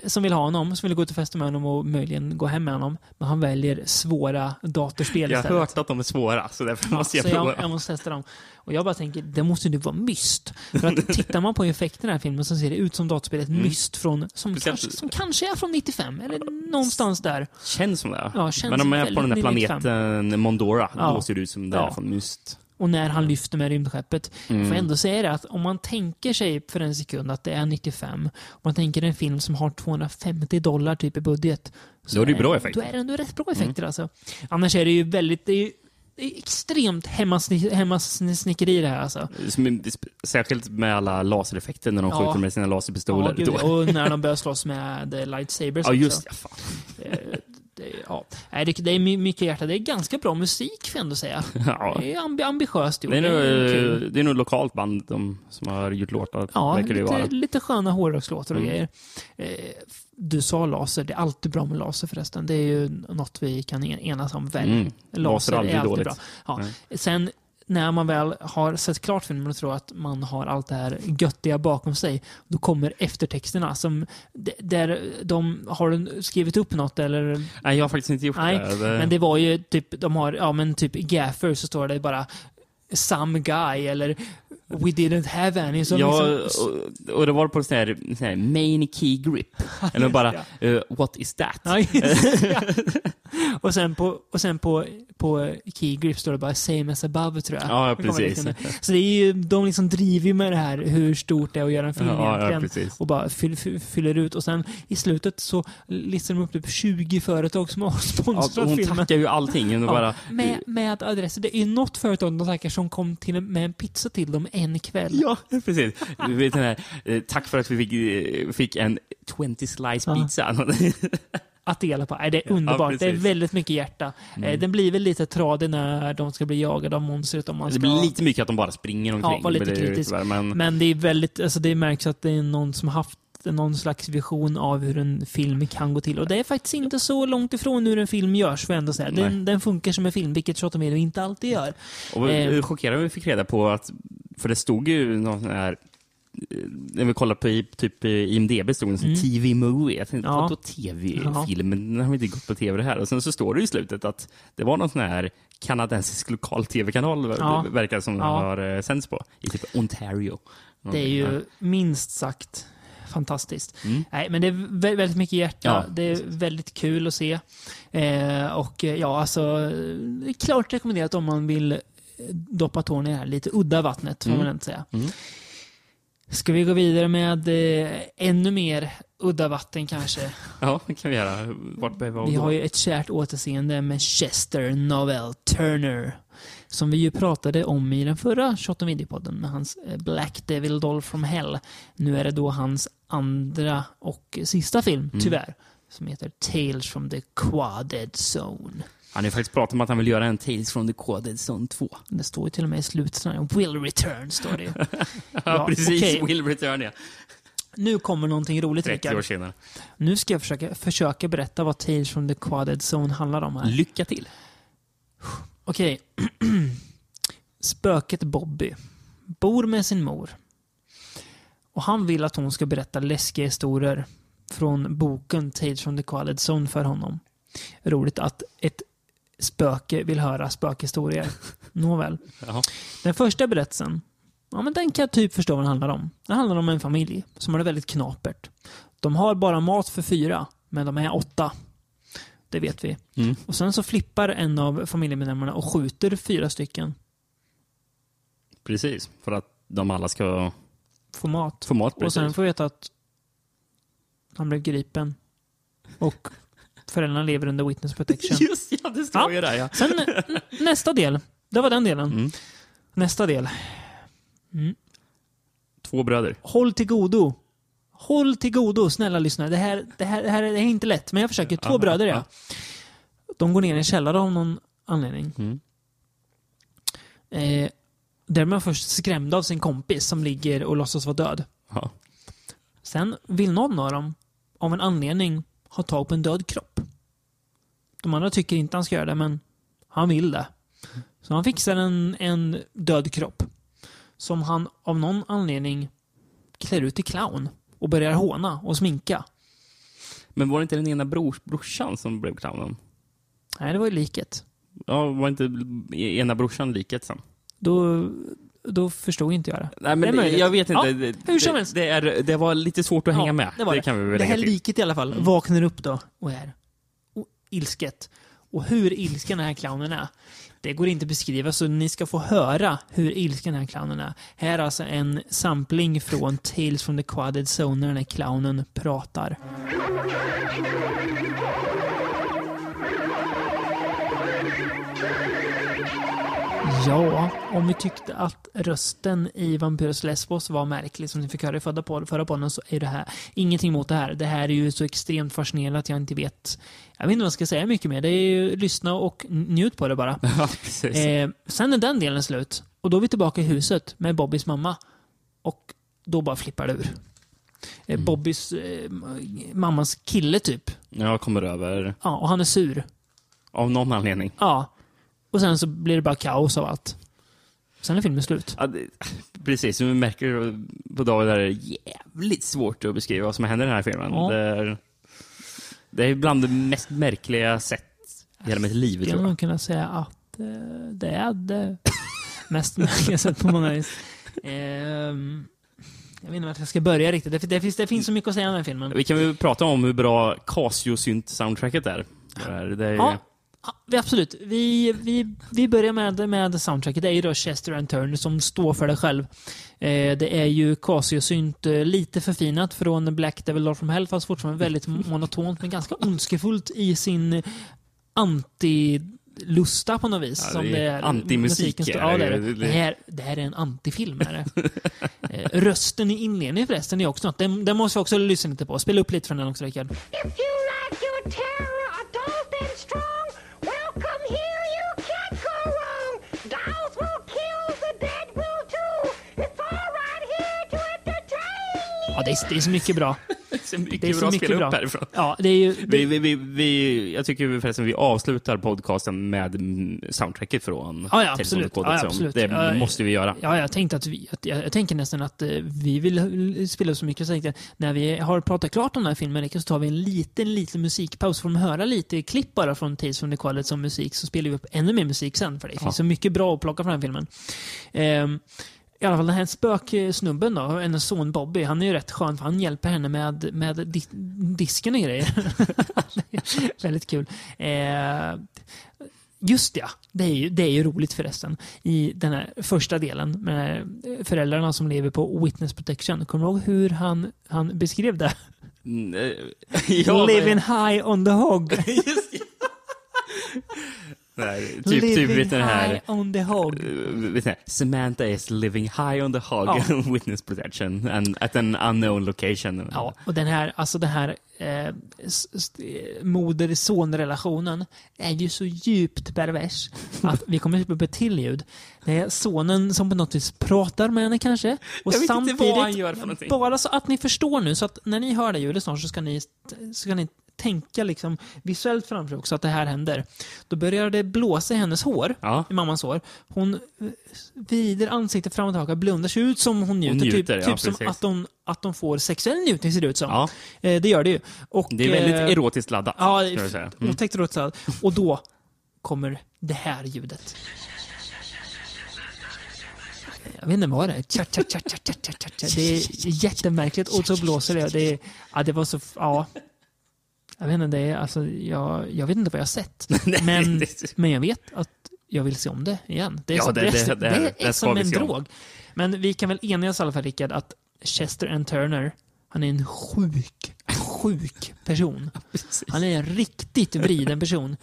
som vill ha honom, som vill gå till festen med honom och möjligen gå hem med honom. Men han väljer svåra datorspel Jag har istället. hört att de är svåra, så därför måste jag Så prova. jag, jag måste testa dem. Och jag bara tänker, det måste ju vara myst. För att tittar man på effekterna i den här filmen så ser det ut som datorspelet Myst från, som, kanske, som kanske är från 95, eller någonstans där. Känns som det. Ja, känns Men om man är på den väldigt planeten Mondora, Ja. då ser det ut som det Ja. är från Myst. Och när han lyfter med rymdskeppet. Mm. Får jag ändå säga det att om man tänker sig för en sekund att det är 95, om man tänker en film som har 250 dollar typ i budget. så Då är det ju bra effekter. Då är det ändå rätt bra effekter alltså. Annars är det ju väldigt, det är ju extremt hemmasni- hemmasnickeri det här alltså. Särskilt med alla lasereffekter när de Ja. skjuter med sina laserpistoler. Ja, gud, och när de börjar slåss med lightsabers Ja, just det. Eh, det, ja. Nej, det, det är my- mycket hjärta. Det är ganska bra musik, får jag ändå säga. Ja. Det är ambi ambitiöst gjort. Det är, nog, eh, det är nog lokalt band de, som har gjort låtar. Ja, det ju vara. lite, lite sköna hårdrockslåtar och Mm. grejer. Eh, du sa laser. Det är alltid bra med laser förresten. Det är ju något vi kan en- enas om väl. Mm. Laser är aldrig dåligt. bra. Ja. Sen när man väl har sett klart filmen och tror att man har allt det här göttiga bakom sig, då kommer eftertexterna som där de har skrivit upp något eller Nej, jag har faktiskt inte gjort Nej, det. men det var ju typ, de har, ja men typ gaffer så står det bara some guy eller we didn't have any. Så ja, liksom, och, och det var på sån här, sån här main key grip. Eller bara, eh, what is that? Ja. och sen på, och sen på, på key grip står det bara same as above tror jag. Ja, precis. liknande. Så det är ju, de liksom driver ju med det här hur stort det är att göra en film Ja, ja, egentligen. precis. och bara fyll, fyll, fyller ut. Och sen i slutet så listar de upp typ 20 företag som har Ja, sponsrat hon filmen. tackar ju allting. Hon Ja, bara, med, med adresser. Det är ju något företag de tackar som kom till med en pizza till dem en kväll. Ja, precis. Vet den här, eh, tack för att vi fick, eh, fick en 20 slice Ja. pizza. Att dela på. Nej, det är underbart. det är väldigt mycket hjärta. Eh, Den blir väl lite tradig när de ska bli jagade av monstret om man Det ska... blir lite mycket att de bara springer omkring. var lite det kritisk. Men, Men det är väldigt, alltså det märks att det är någon som haft någon slags vision av hur en film kan gå till. Och det är faktiskt inte så långt ifrån hur en film görs, får jag ändå säga. Den, den funkar som en film, vilket 28 video inte alltid gör. och eh, vi chockerade vi fick reda på att, för det stod ju någon sån här eh, när vi kollar på typ i IMDB stod det Mm. TV-movie. Jag tänkte, Ja. vadå TV-film? Den har inte gått på TV det här. Och sen så står det i slutet att det var någon sån här kanadensisk lokal TV-kanal, Ja. verkar som Ja. har eh, sänds på, i typ Ontario. Det är ju minst sagt fantastiskt. Mm. Nej, men det är vä- väldigt mycket hjärta. Ja, det är väldigt kul att se. Eh, och eh, ja, alltså, det är klart rekommenderat om man vill eh, doppa tårna i det här lite udda vattnet, får Mm. man inte säga. Mm. Ska vi gå vidare med eh, ännu mer udda vatten kanske? Ja, det kan vi göra. Vart behöver vi Vi har ju ett kärt återseende med Chester Novell Turner. Som vi ju pratade om i den förra Shot on Video-podden med hans eh, Black Devil Doll from Hell. Nu är det då hans andra och sista film, Mm. tyvärr. Som heter Tales from the Quaded Zone. Han har ju faktiskt pratat om att han vill göra en Tales from the Quaded Zone 2. Det står ju till och med i slutet, Will Return, står det ju. Ja, Ja, precis. okej. Will Return, ja. Nu kommer någonting roligt, 30 år Rickard. senare. Nu ska jag försöka, försöka berätta vad Tales from the Quaded Zone handlar om här. Lycka till. Okej. Spöket Bobby bor med sin mor. Och han vill att hon ska berätta läskiga historier från boken Tales from the Qualed Zone för honom. Roligt att ett spöke vill höra spökhistorier. Nåväl. Jaha. Den första berättelsen, ja men den kan jag typ förstå vad den handlar om. Den handlar om en familj som har det väldigt knapert. De har bara mat för fyra, men de är åtta. Det vet vi. Mm. Och sen så flippar en av familjemedlemmarna och skjuter fyra stycken. Precis, för att de alla ska Få mat. få mat. Och sen får vi veta att han blev gripen. Och föräldrarna lever under witness protection. Just ja, det står Ja. ju där ja. Sen nästa del. Det var den delen. Mm. Nästa del. Två bröder. Håll till godo. Håll till godo, snälla lyssnare. Det här, det här, det här är inte lätt, men jag försöker. Två Ja, bröder, ja. De går ner i en källare av någon anledning. Mm. Eh, där är man först skrämd av sin kompis som ligger och låtsas vara död. Ja. Sen vill någon av dem, av en anledning, ha tag på en död kropp. De andra tycker inte han ska göra det, men han vill det. Så han fixar en, en död kropp. Som han av någon anledning klär ut till clown. Och börjar håna och sminka. Men var det inte den ena brors, brorsan som blev clownen? Nej, det var ju liket. Ja, var inte ena brorsan liket sen? Då, då förstod inte jag det. Nej, men Det det jag vet inte. Ja, det, hur som det, helst. det, är, det var lite svårt att hänga med. Det, var det. kan vi väl det här liket i alla fall vaknar upp då och är ilsket. Och hur ilsken den här clownen är, det går inte att beskriva, så ni ska få höra hur ilsken den här clownen är. Här är alltså en sampling från Tales from the Quaded Zone när den här clownen pratar. Ja, om vi tyckte att rösten i Vampyrus Lesbos var märklig som ni fick höra i förra pod- förra podden så är det här ingenting mot det här. Det här är ju så extremt fascinerande att jag inte vet jag vet inte vad jag ska säga mycket mer. Det är ju lyssna och njut på det bara. Ja. Eh, sen är den delen slut. Och då är vi tillbaka i huset med Bobbys mamma. Och då bara flippar det ur. Eh, Mm. Bobbys eh, mammas kille typ. Jag kommer över Ja, och han är sur. av någon anledning. Ja. Och sen så blir det bara kaos av allt. Sen är filmen slut. Ja, det, precis, som vi märker på David är det jävligt svårt att beskriva vad som händer i den här filmen. Ja. Det, är, det är bland det mest märkliga sätt i hela mitt liv, Skulle tror jag. nog kunna säga att eh, det är det mest märkliga sätt på många vis. Ehm, jag vet inte vart jag ska börja riktigt. Det, det, finns, det finns så mycket att säga om den här filmen. Vi kan väl prata om hur bra Casio-synt-soundtracket är. det här. Det är, Ja, ja, vi- absolut. Vi, vi, vi börjar med, med soundtracket. Det är ju då Chester and Turner som står för det själv. Eh, det är ju Casio-synt, eh, lite förfinat från Black Devil Lord from Hell, fast fortfarande väldigt monotont, men ganska ondskefullt i sin anti-lusta på något vis. Ja, som det är antimusik Ja, det det, är det. Det, här, det här är en antifilm. Är det. Eh, Rösten i inledningen förresten är också något. Den, den måste vi också lyssna lite på. Spela upp lite från den också, Rickard. If you like your terror adult and strong, det är, det är så mycket bra. det är mycket Det är så bra att mycket spela bra. upp härifrån. Ja, det är ju... Vi, vi, vi, vi, jag tycker förresten vi avslutar podcasten med soundtracket från Ja, ja, absolut. Ja, absolut. Det Ja, måste vi göra. Ja, jag tänkte att vi, att jag, jag tänker nästan att eh, vi vill spela så mycket så jag tänkte när vi har pratat klart om den här filmen så tar vi en liten, liten musikpaus. Får de höra lite klipp bara från Tales from the College som musik så spelar vi upp ännu mer musik sen för det finns så mycket bra att plocka från den här filmen. Ehm, i alla fall den här spöksnubben då, hennes son Bobby, han är ju rätt skön för han hjälper henne med, med di disken och grejer. Väldigt kul. Eh, Just ja, det är, ju, det är ju roligt förresten. I den här första delen med föräldrarna som lever på witness protection. Kommer du ihåg hur han, han beskrev det? Mm, eh, ja, Living high on the hog. Nej, typ, Living typ vet den här... high on the hog. eh, vet ni, Samantha is living high on the hog Ja. witness protection and at an unknown location. Ja, och den här, alltså den här eh, moder-son-relationen är ju så djupt pervers att vi kommer upp ett till ljud. Det är sonen som på något vis pratar med henne kanske. Och Jag vet inte samtidigt, vad han gör för någonting. Bara så att ni förstår nu, så att när ni hör det ljudet snart så ska ni, så ska ni tänka liksom visuellt framför er också att det här händer. Då börjar det blåsa i hennes hår, Ja. i mammans hår. Hon vrider ansiktet fram och tillbaka, blundar, ser ut som hon njuter. njuter, typ ja, typ som precis. att hon, att de får sexuell njutning ser det ut som. Ja, Eh, det gör det ju. Och, det är väldigt eh, erotiskt laddat. Ja. Mm. otäckt erotiskt laddat. Och då kommer det här ljudet. Jag vet inte vad det är. Tja, tja, tja, tja, tja, tja, tja, tja. Det är jättemärkligt och så blåser det. det är, ja, det var så... Ja. Jag vet inte, det är, alltså, jag, jag vet inte vad jag har sett. Men, men jag vet att jag vill se om det igen. Det är, Ja, så, det- det, det- det, är ska som en drog. Men vi kan väl enas i alla fall, Rickard, att Chester and Turner, han är en sjuk, sjuk person. Han är en riktigt vriden person.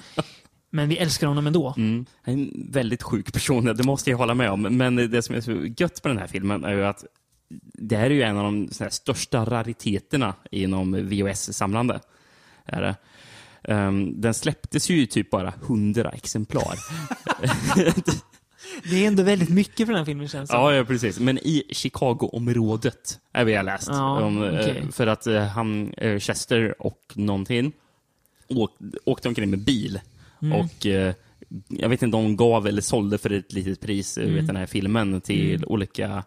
Men vi älskar honom ändå. Mm. Han är en väldigt sjuk person, det måste jag hålla med om. Men det som är så gött på den här filmen är ju att det här är ju en av de största rariteterna inom VHS-samlande. Är det. Ehm, den släpptes ju i typ bara 100 exemplar. Det är ändå väldigt mycket för den här filmen känns det ja, ja, precis. Men i Chicago-området är vi har läst. Ja, om, eh, okej. För att eh, han, eh, Chester och någonting åk, åkte omkring med bil. Mm. Och eh, jag vet inte om de gav eller sålde för ett litet pris mm. vet, den här filmen till olika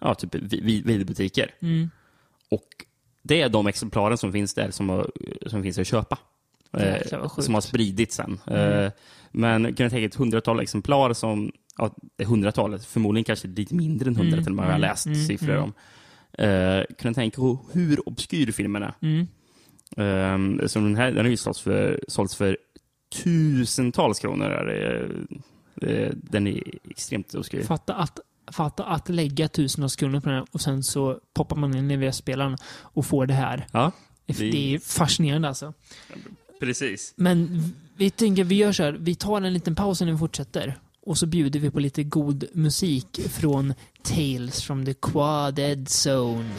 ja, typ vi- vi- videobutiker. Mm. Och det är de exemplaren som finns där som, har, som finns att köpa. Eh, som har spridits sen. Eh, men kan jag tänka ett hundratal exemplar som, ja, hundratalet, förmodligen kanske lite mindre än hundra Mm, till och med, har jag mm, läst mm, siffror mm. om. Eh, kan jag tänka på hur obskyr filmen är. Mm. Um, så den här den har ju sålts för, sålts för tusentals kronor. Är det, eh, den är extremt obskyr. Fatta att, fatta att lägga tusentals kronor på den och sen så poppar man in i VS-spelaren och får det här. Ja, Det, det är fascinerande alltså. precis. Men vi tänker, vi gör så här, vi tar en liten paus innan vi fortsätter. Och så bjuder vi på lite god musik från Tales from the Quaded Zone.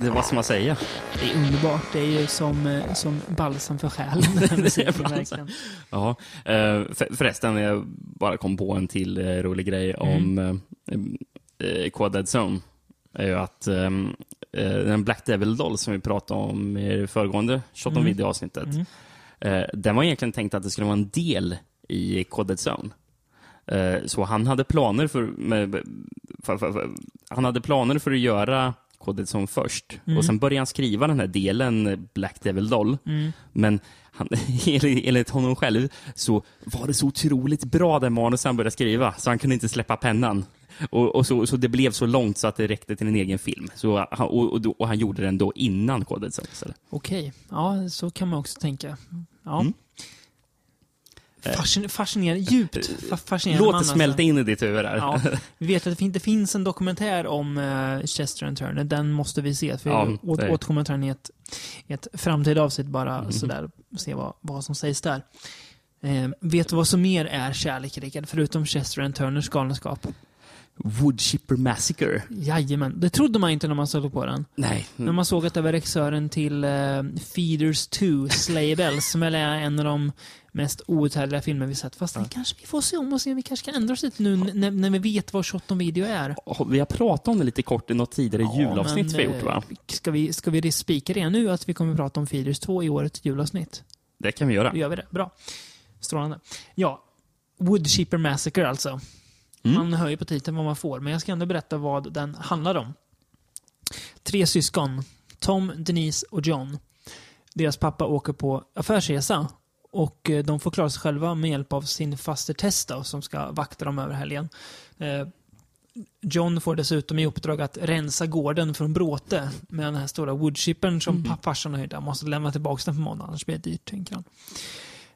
Det vad ska man säga? Det är underbart. Det är ju som, eh, som balsam för själen. Den. Ja, eh, för, förresten, jag bara kom på en till eh, rolig grej om Mm. eh, Quad Dead Zone. är ju att eh, eh, den Black Devil Doll som vi pratade om i det föregående Shot on Mm. Video-avsnittet, Mm. eh, den var egentligen tänkt att det skulle vara en del i Dead Zone. Så han hade planer för, för, för, för, han hade planer för att göra Kodet som först. Och sen började han skriva den här delen Black Devil Doll. Men han, enligt enligt honom själv så var det så otroligt bra den manus han började skriva, så han kunde inte släppa pennan. Och, och så, så det blev så långt så att det räckte till en egen film. Så, han- och, och, och han gjorde den då innan sändes. eller? Okej, ja så kan man också tänka. Ja. Mm. Fascin- fascinerande, djupt fa- fascinerande Låt man, det alltså. smälta in i ditt huvud där. Ja, vi vet att det fin- det finns en dokumentär om uh, Chester and Turner. Den måste vi se. För Ja, vi åt, Mm. återkommer till den i ett, i ett framtida avsnitt bara sådär. Se vad, vad som sägs där. Eh, vet du vad som mer är kärlek, Rickard? Förutom Chester and Turners galenskap? Woodchipper Massacre. Jajamän. Det trodde man inte när man såg på den. Nej. När man såg att det var regissören till eh, Feeders 2, Slaybells, som väl är en av de mest outhärdliga filmer vi sett. Fast den kanske vi får se om och se. Vi kanske kan ändra oss lite nu när, när vi vet vad Shot on Video är. Vi har pratat om det lite kort i något tidigare julavsnitt men, vi har gjort, eh, va? Ska vi, ska vi spika det nu att vi kommer prata om Feeders 2 i årets julavsnitt? Det kan vi göra. Då gör vi det. Bra. Strålande. Ja, Woodchipper Massacre alltså. Mm. Man hör ju på titeln vad man får, men jag ska ändå berätta vad den handlar om. Tre syskon, Tom, Denise och John. Deras pappa åker på affärsresa och eh, de får klara sig själva med hjälp av sin faster Tess då, som ska vakta dem över helgen. Eh, John får dessutom i uppdrag att rensa gården från bråte med den här stora woodchippern som mm. farsan har hyrt. Han måste lämna tillbaka den på måndag, annars blir det dyrt, tänker han.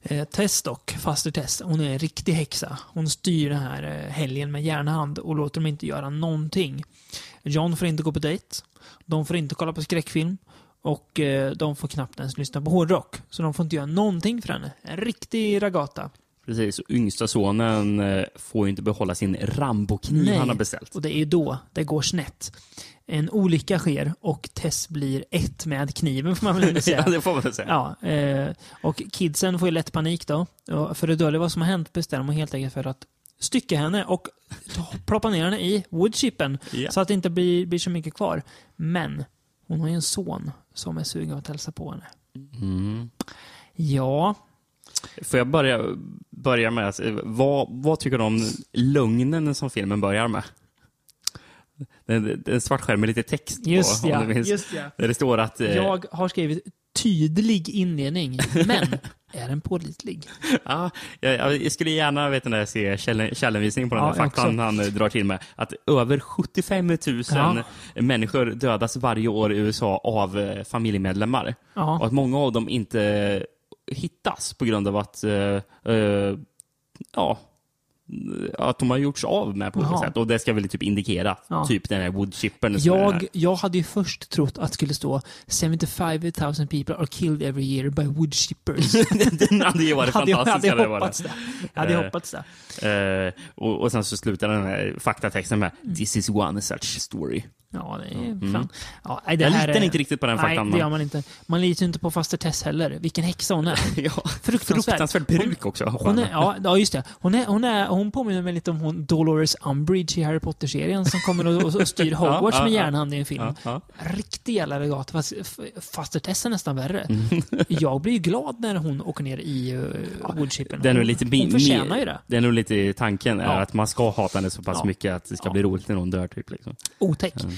Eh, Tess dock, faster Tess, hon är en riktig häxa. Hon styr den här eh, helgen med järnhand och låter dem inte göra någonting. John får inte gå på dejt. De får inte kolla på skräckfilm. Och eh, de får knappt ens lyssna på hårdrock. Så de får inte göra någonting för henne. En riktig ragata. Precis. Och yngsta sonen eh, får ju inte behålla sin Rambo-kniv han har beställt. Och det är ju då det går snett. En olycka sker och Tess blir ett med kniven får man väl ändå säga. ja, det får man väl säga. Ja, eh, och kidsen får ju lätt panik då. Och för att dölja vad som har hänt bestämmer man helt enkelt för att stycka henne och ploppa ner henne i woodchippen. Ja. Så att det inte blir, blir så mycket kvar. Men hon har ju en son som är sugen att hälsa på henne. Mm. Ja, Får jag börja, börja med, att, vad, vad tycker du om lögnen som filmen börjar med? Det är det är en svart skärm med lite text just på, om ja. du minns. Just ja. Där det står att... eh, Jag har skrivit tydlig inledning, men är den pålitlig? Ja, jag, jag skulle gärna vet ni, se käll- källanvisning på den Ja, här jag faktan han eh, drar till med. Att över 75 000 Ja. människor dödas varje år i USA av eh, familjemedlemmar. Ja. Och att många av dem inte hittas på grund av att eh, eh, ja, att de har gjorts av med på Jaha. sätt. Och det ska väl typ indikera Ja. typ den här woodchippern. Jag, jag hade ju först trott att det skulle stå 75 000 people are killed every year by woodchippers. den hade ju varit fantastisk. jag hade hoppats det. Jag hade Eh, hoppats det. Eh, och, och sen så slutar den här faktatexten med This is one such story. Ja, det är fan. Ja, nej, det Jag litar är- inte riktigt på den Nej, faktan. det gör man inte. Man litar inte på faster Tess heller. Vilken häxa hon är. ja, Fruktansvärt. fruktansvärt peruk också. Hon är, ja, ja, just det. Hon, är, hon, är, hon påminner mig lite om hon Dolores Umbridge i Harry Potter-serien som kommer och, och, styr Hogwarts ja, med järnhand i en film. Ja. Riktig jävla regat. Fast faster Tess är nästan värre. Mm. Jag blir ju glad när hon åker ner i uh, nog Hon- lite hon förtjänar ju det. Det är nog lite tanken, är Ja. att man ska hata henne så pass mycket att det ska bli roligt när hon dör. Typ, liksom. Otäck. Ehm,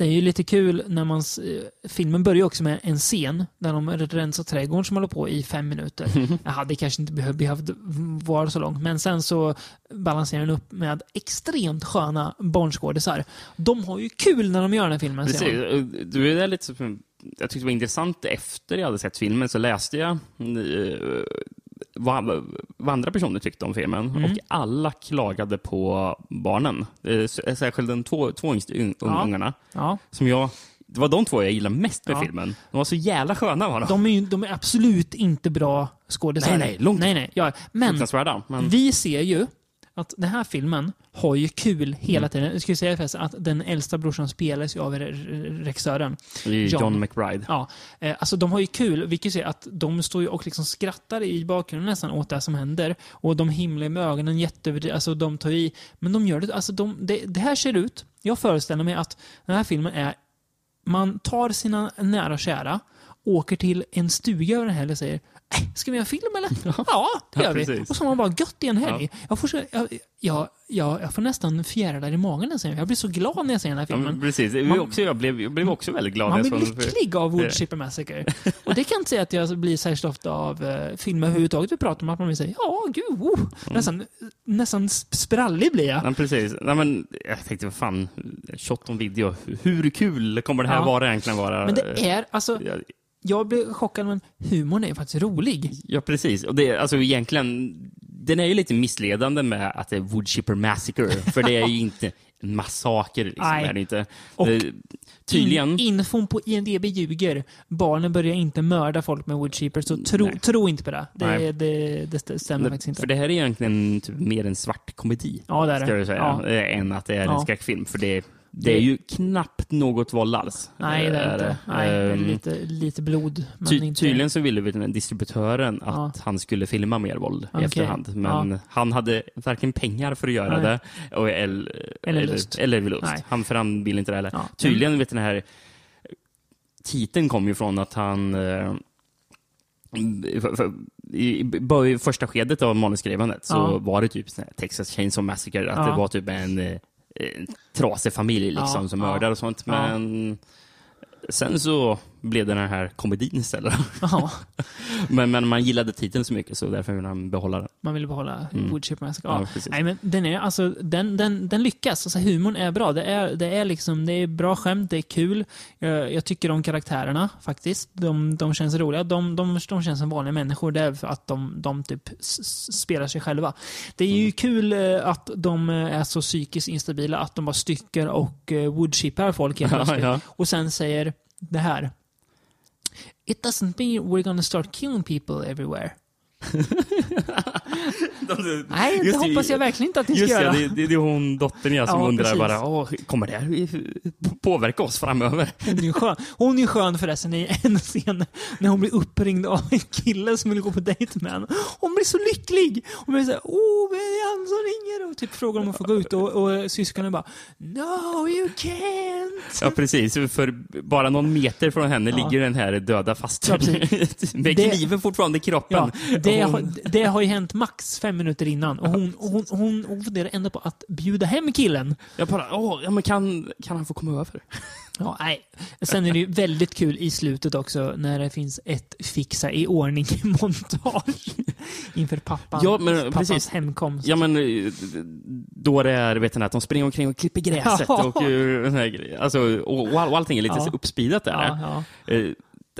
det är ju lite kul när man... eh, Filmen börjar också med en scen där de rensar trädgården som håller på i fem minuter. Jag hade kanske inte behövt, behövt vara så långt. Men sen så balanserar den upp med extremt sköna barnskådisar. De har ju kul när de gör den här filmen. Precis. Du är lite jag tyckte det var intressant efter jag hade sett filmen så läste jag eh, vad, vad andra personer tyckte om filmen Mm. och alla klagade på barnen. Eh, s- Särskilt de två, två Ja. ungarna. Ja. Som jag, det var de två jag gillade mest med Ja. filmen. De var så jävla sköna var de. De är, ju, de är absolut inte bra skådisar. Nej, nej, långt nej, nej. Ja, men. Men, vi ser ju att den här filmen har ju kul hela tiden. Jag skulle säga förresten att den äldsta brorsan spelas ju av re- re- regissören. är John. John McBride. Ja, eh, alltså de har ju kul. Vi kan ju se att de står ju och liksom skrattar i bakgrunden nästan åt det som händer. Och de himlar med ögonen jätteöverdrivet. Alltså de tar i. Men de gör det, alltså de, det, det här ser ut, jag föreställer mig att den här filmen är, man tar sina nära och kära åker till en stuga över en helg och säger Ska vi göra film eller? Ja, det Ja, gör vi. Och så har man bara gött i en helg. Jag, får, så- jag, jag, jag, jag får nästan fjärilar i magen när jag ser. Jag blir så glad när jag ser den här Ja, filmen. men precis. Det Man- också, jag, blev, jag blev också väldigt glad. Man blir lycklig av Wood Chipper Massacre. Och det kan jag inte säga att jag blir särskilt ofta av eh, filmer överhuvudtaget vi pratar om. Att man vill säga ja, gud, oh. nästan, nästan sp- sprallig blir jag. Ja, precis. Nej, men, jag tänkte, vad fan, shot on video. Hur kul kommer det här Ja. vara egentligen vara? Men det är, alltså, Ja, jag blir chockad men humorn är faktiskt rolig. Ja, precis. Och det, alltså egentligen, den är ju lite missledande med att det är Wood Chipper Massacre, för det är ju inte en massaker. Liksom, Nej. är det inte. Och Eh, tydligen... In, infon på IMDB ljuger. Barnen börjar inte mörda folk med woodchipper, så tro, Nej. tro inte på det. Det, det, det stämmer faktiskt inte. För det här är egentligen typ mer en svart komedi, ja, det är det. ska jag säga, Ja. eh, än att det är en Ja. skräckfilm. För det, det är ju knappt något våld alls. Nej, det är inte. Nej, Ehm, lite, lite blod. Ty, inte... tydligen så ville vi den här distributören att Ja. han skulle filma mer våld Okej. i efterhand. Men han hade varken pengar för att göra Nej. det och, eller, Eller lust. Eller lust. Nej. Han, för han ville inte det heller. Ja. Tydligen, vet den här titeln kom ju från att han eh, för, för, i, i, första skedet av manusskrivandet så Ja. var det typ Texas Chainsaw Massacre, att Ja. det var typ en, eh, trasig familj liksom Ja, som mördar och sånt. Men sen så blev det den här komedin istället. Men, men man gillade titeln så mycket så därför vill han behålla den. man vill behålla Mm. Woodchip Massacre. Ja, Ja. Nej, men den, är, alltså, den, den, den lyckas. Alltså, humorn är bra. Det är, det är, liksom, det är bra skämt, det är kul. Jag, jag tycker om karaktärerna faktiskt. De, de känns roliga. De, de, de känns som vanliga människor. Det är för att de, de typ spelar sig själva. Det är ju Mm. kul eh, att de eh, är så psykiskt instabila att de bara styckar och uh, woodchippar folk helt plötsligt. ja. Och sen säger det här. It doesn't mean we're gonna start killing people everywhere. Nej, det hoppas jag verkligen inte att ni ska Just göra. det, det, det är hon dottern ja, som Ja, undrar precis. bara, Åh, kommer det här påverka oss framöver? Hon är skön. Hon är skön förresten i en scen när hon blir uppringd av en kille som vill gå på dejt med henne. Hon blir så lycklig! Hon blir såhär, åh, det är han som ringer! Och typ frågar om hon får gå ut och, och syskonen bara, no you can't! Ja, precis. För bara någon meter från henne Ja. ligger den här döda fast Ja, med Det- kniven fortfarande i kroppen. Ja, det, Och har, det har ju hänt max fem minuter innan och hon, hon, hon, hon funderar ändå på att bjuda hem killen. Jag bara, åh, ja, men kan, kan han få komma över? Ja, nej. Sen är det ju väldigt kul i slutet också när det finns ett fixa i ordning montage inför pappan, Ja, men pappans precis. hemkomst. Ja, men eh, då det är, vet ni, att de springer omkring och klipper gräset Ja. och, eh, här grejer. alltså, och, och all- och allting är lite Ja. så uppspeedat där. ja, ja.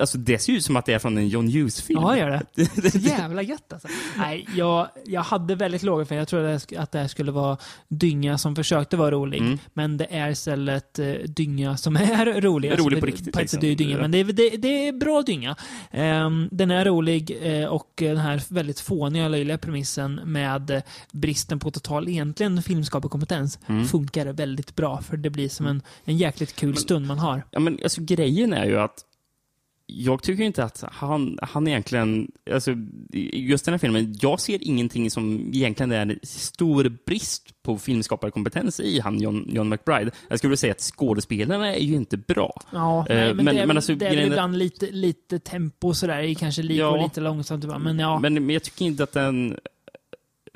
Alltså, det ser ut som att det är från en John Hughes-film. ja, gör det. Jävla gött alltså. Nej, jag, jag hade väldigt låga för jag trodde att det sk- att det här skulle vara dynga som försökte vara rolig. Mm. Men det är istället eh, dynga som är rolig. Rolig för på riktigt, På liksom. är det dynga, men det är, det, det är bra dynga. Ehm, den är rolig eh, och den här väldigt fåniga, löjliga premissen med eh, bristen på total egentligen filmskaparkompetens Mm. funkar väldigt bra. För det blir som en, en jäkligt kul stund man har. Ja, men alltså grejen är ju att jag tycker inte att han, han egentligen, alltså just den här filmen, jag ser ingenting som egentligen är en stor brist på filmskaparkompetens i han John, John McBride. Jag skulle vilja säga att skådespelarna är ju inte bra. Ja, Eh, nej, men, men- det är, men alltså, det är ibland lite, lite tempo sådär. Kanske li, Ja. lite långsamt. Men ja, Men, men jag tycker inte att den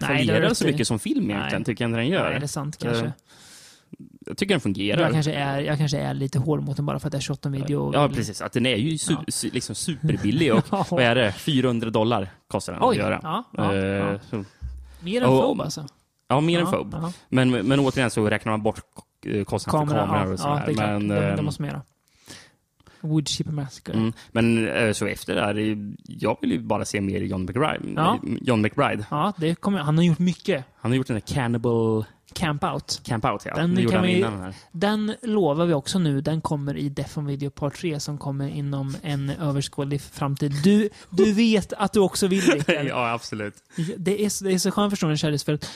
fungerar så mycket som film egentligen, Nej. tycker jag inte den gör. nej, det är sant kanske. Eh, Jag tycker den fungerar. Jag kanske, är, jag kanske är lite hård mot den bara för att det är 28 video. Ja, precis. Att den är ju su Ja. su liksom superbillig och vad är det? 400 dollar kostar den Oj, att göra. ja, ja, Eh, ja. Mer än Phobe alltså. Ja, mer än ja. Men, men återigen så räknar man bort eh, kostnaden Kamera, för kameror och sådär. ja, det är klart. men, de, de ehm, måste mera. Wood Chipper Massacre. mm, men eh, så efter det här, jag vill ju bara se mer John McBride. Ja. John McBride. Ja, det kommer, han har gjort mycket. Han har gjort den där Cannibal Camp Out. Camp Out, ja. Den det gjorde kan vi- innan den här. Den lovar vi också nu. Den kommer i Death on Video Part 3 som kommer inom en överskådlig framtid. Du, du vet att du också vill Rickard. ja, absolut. Det är, så- det är så skönt förstår ni Kärlis, för att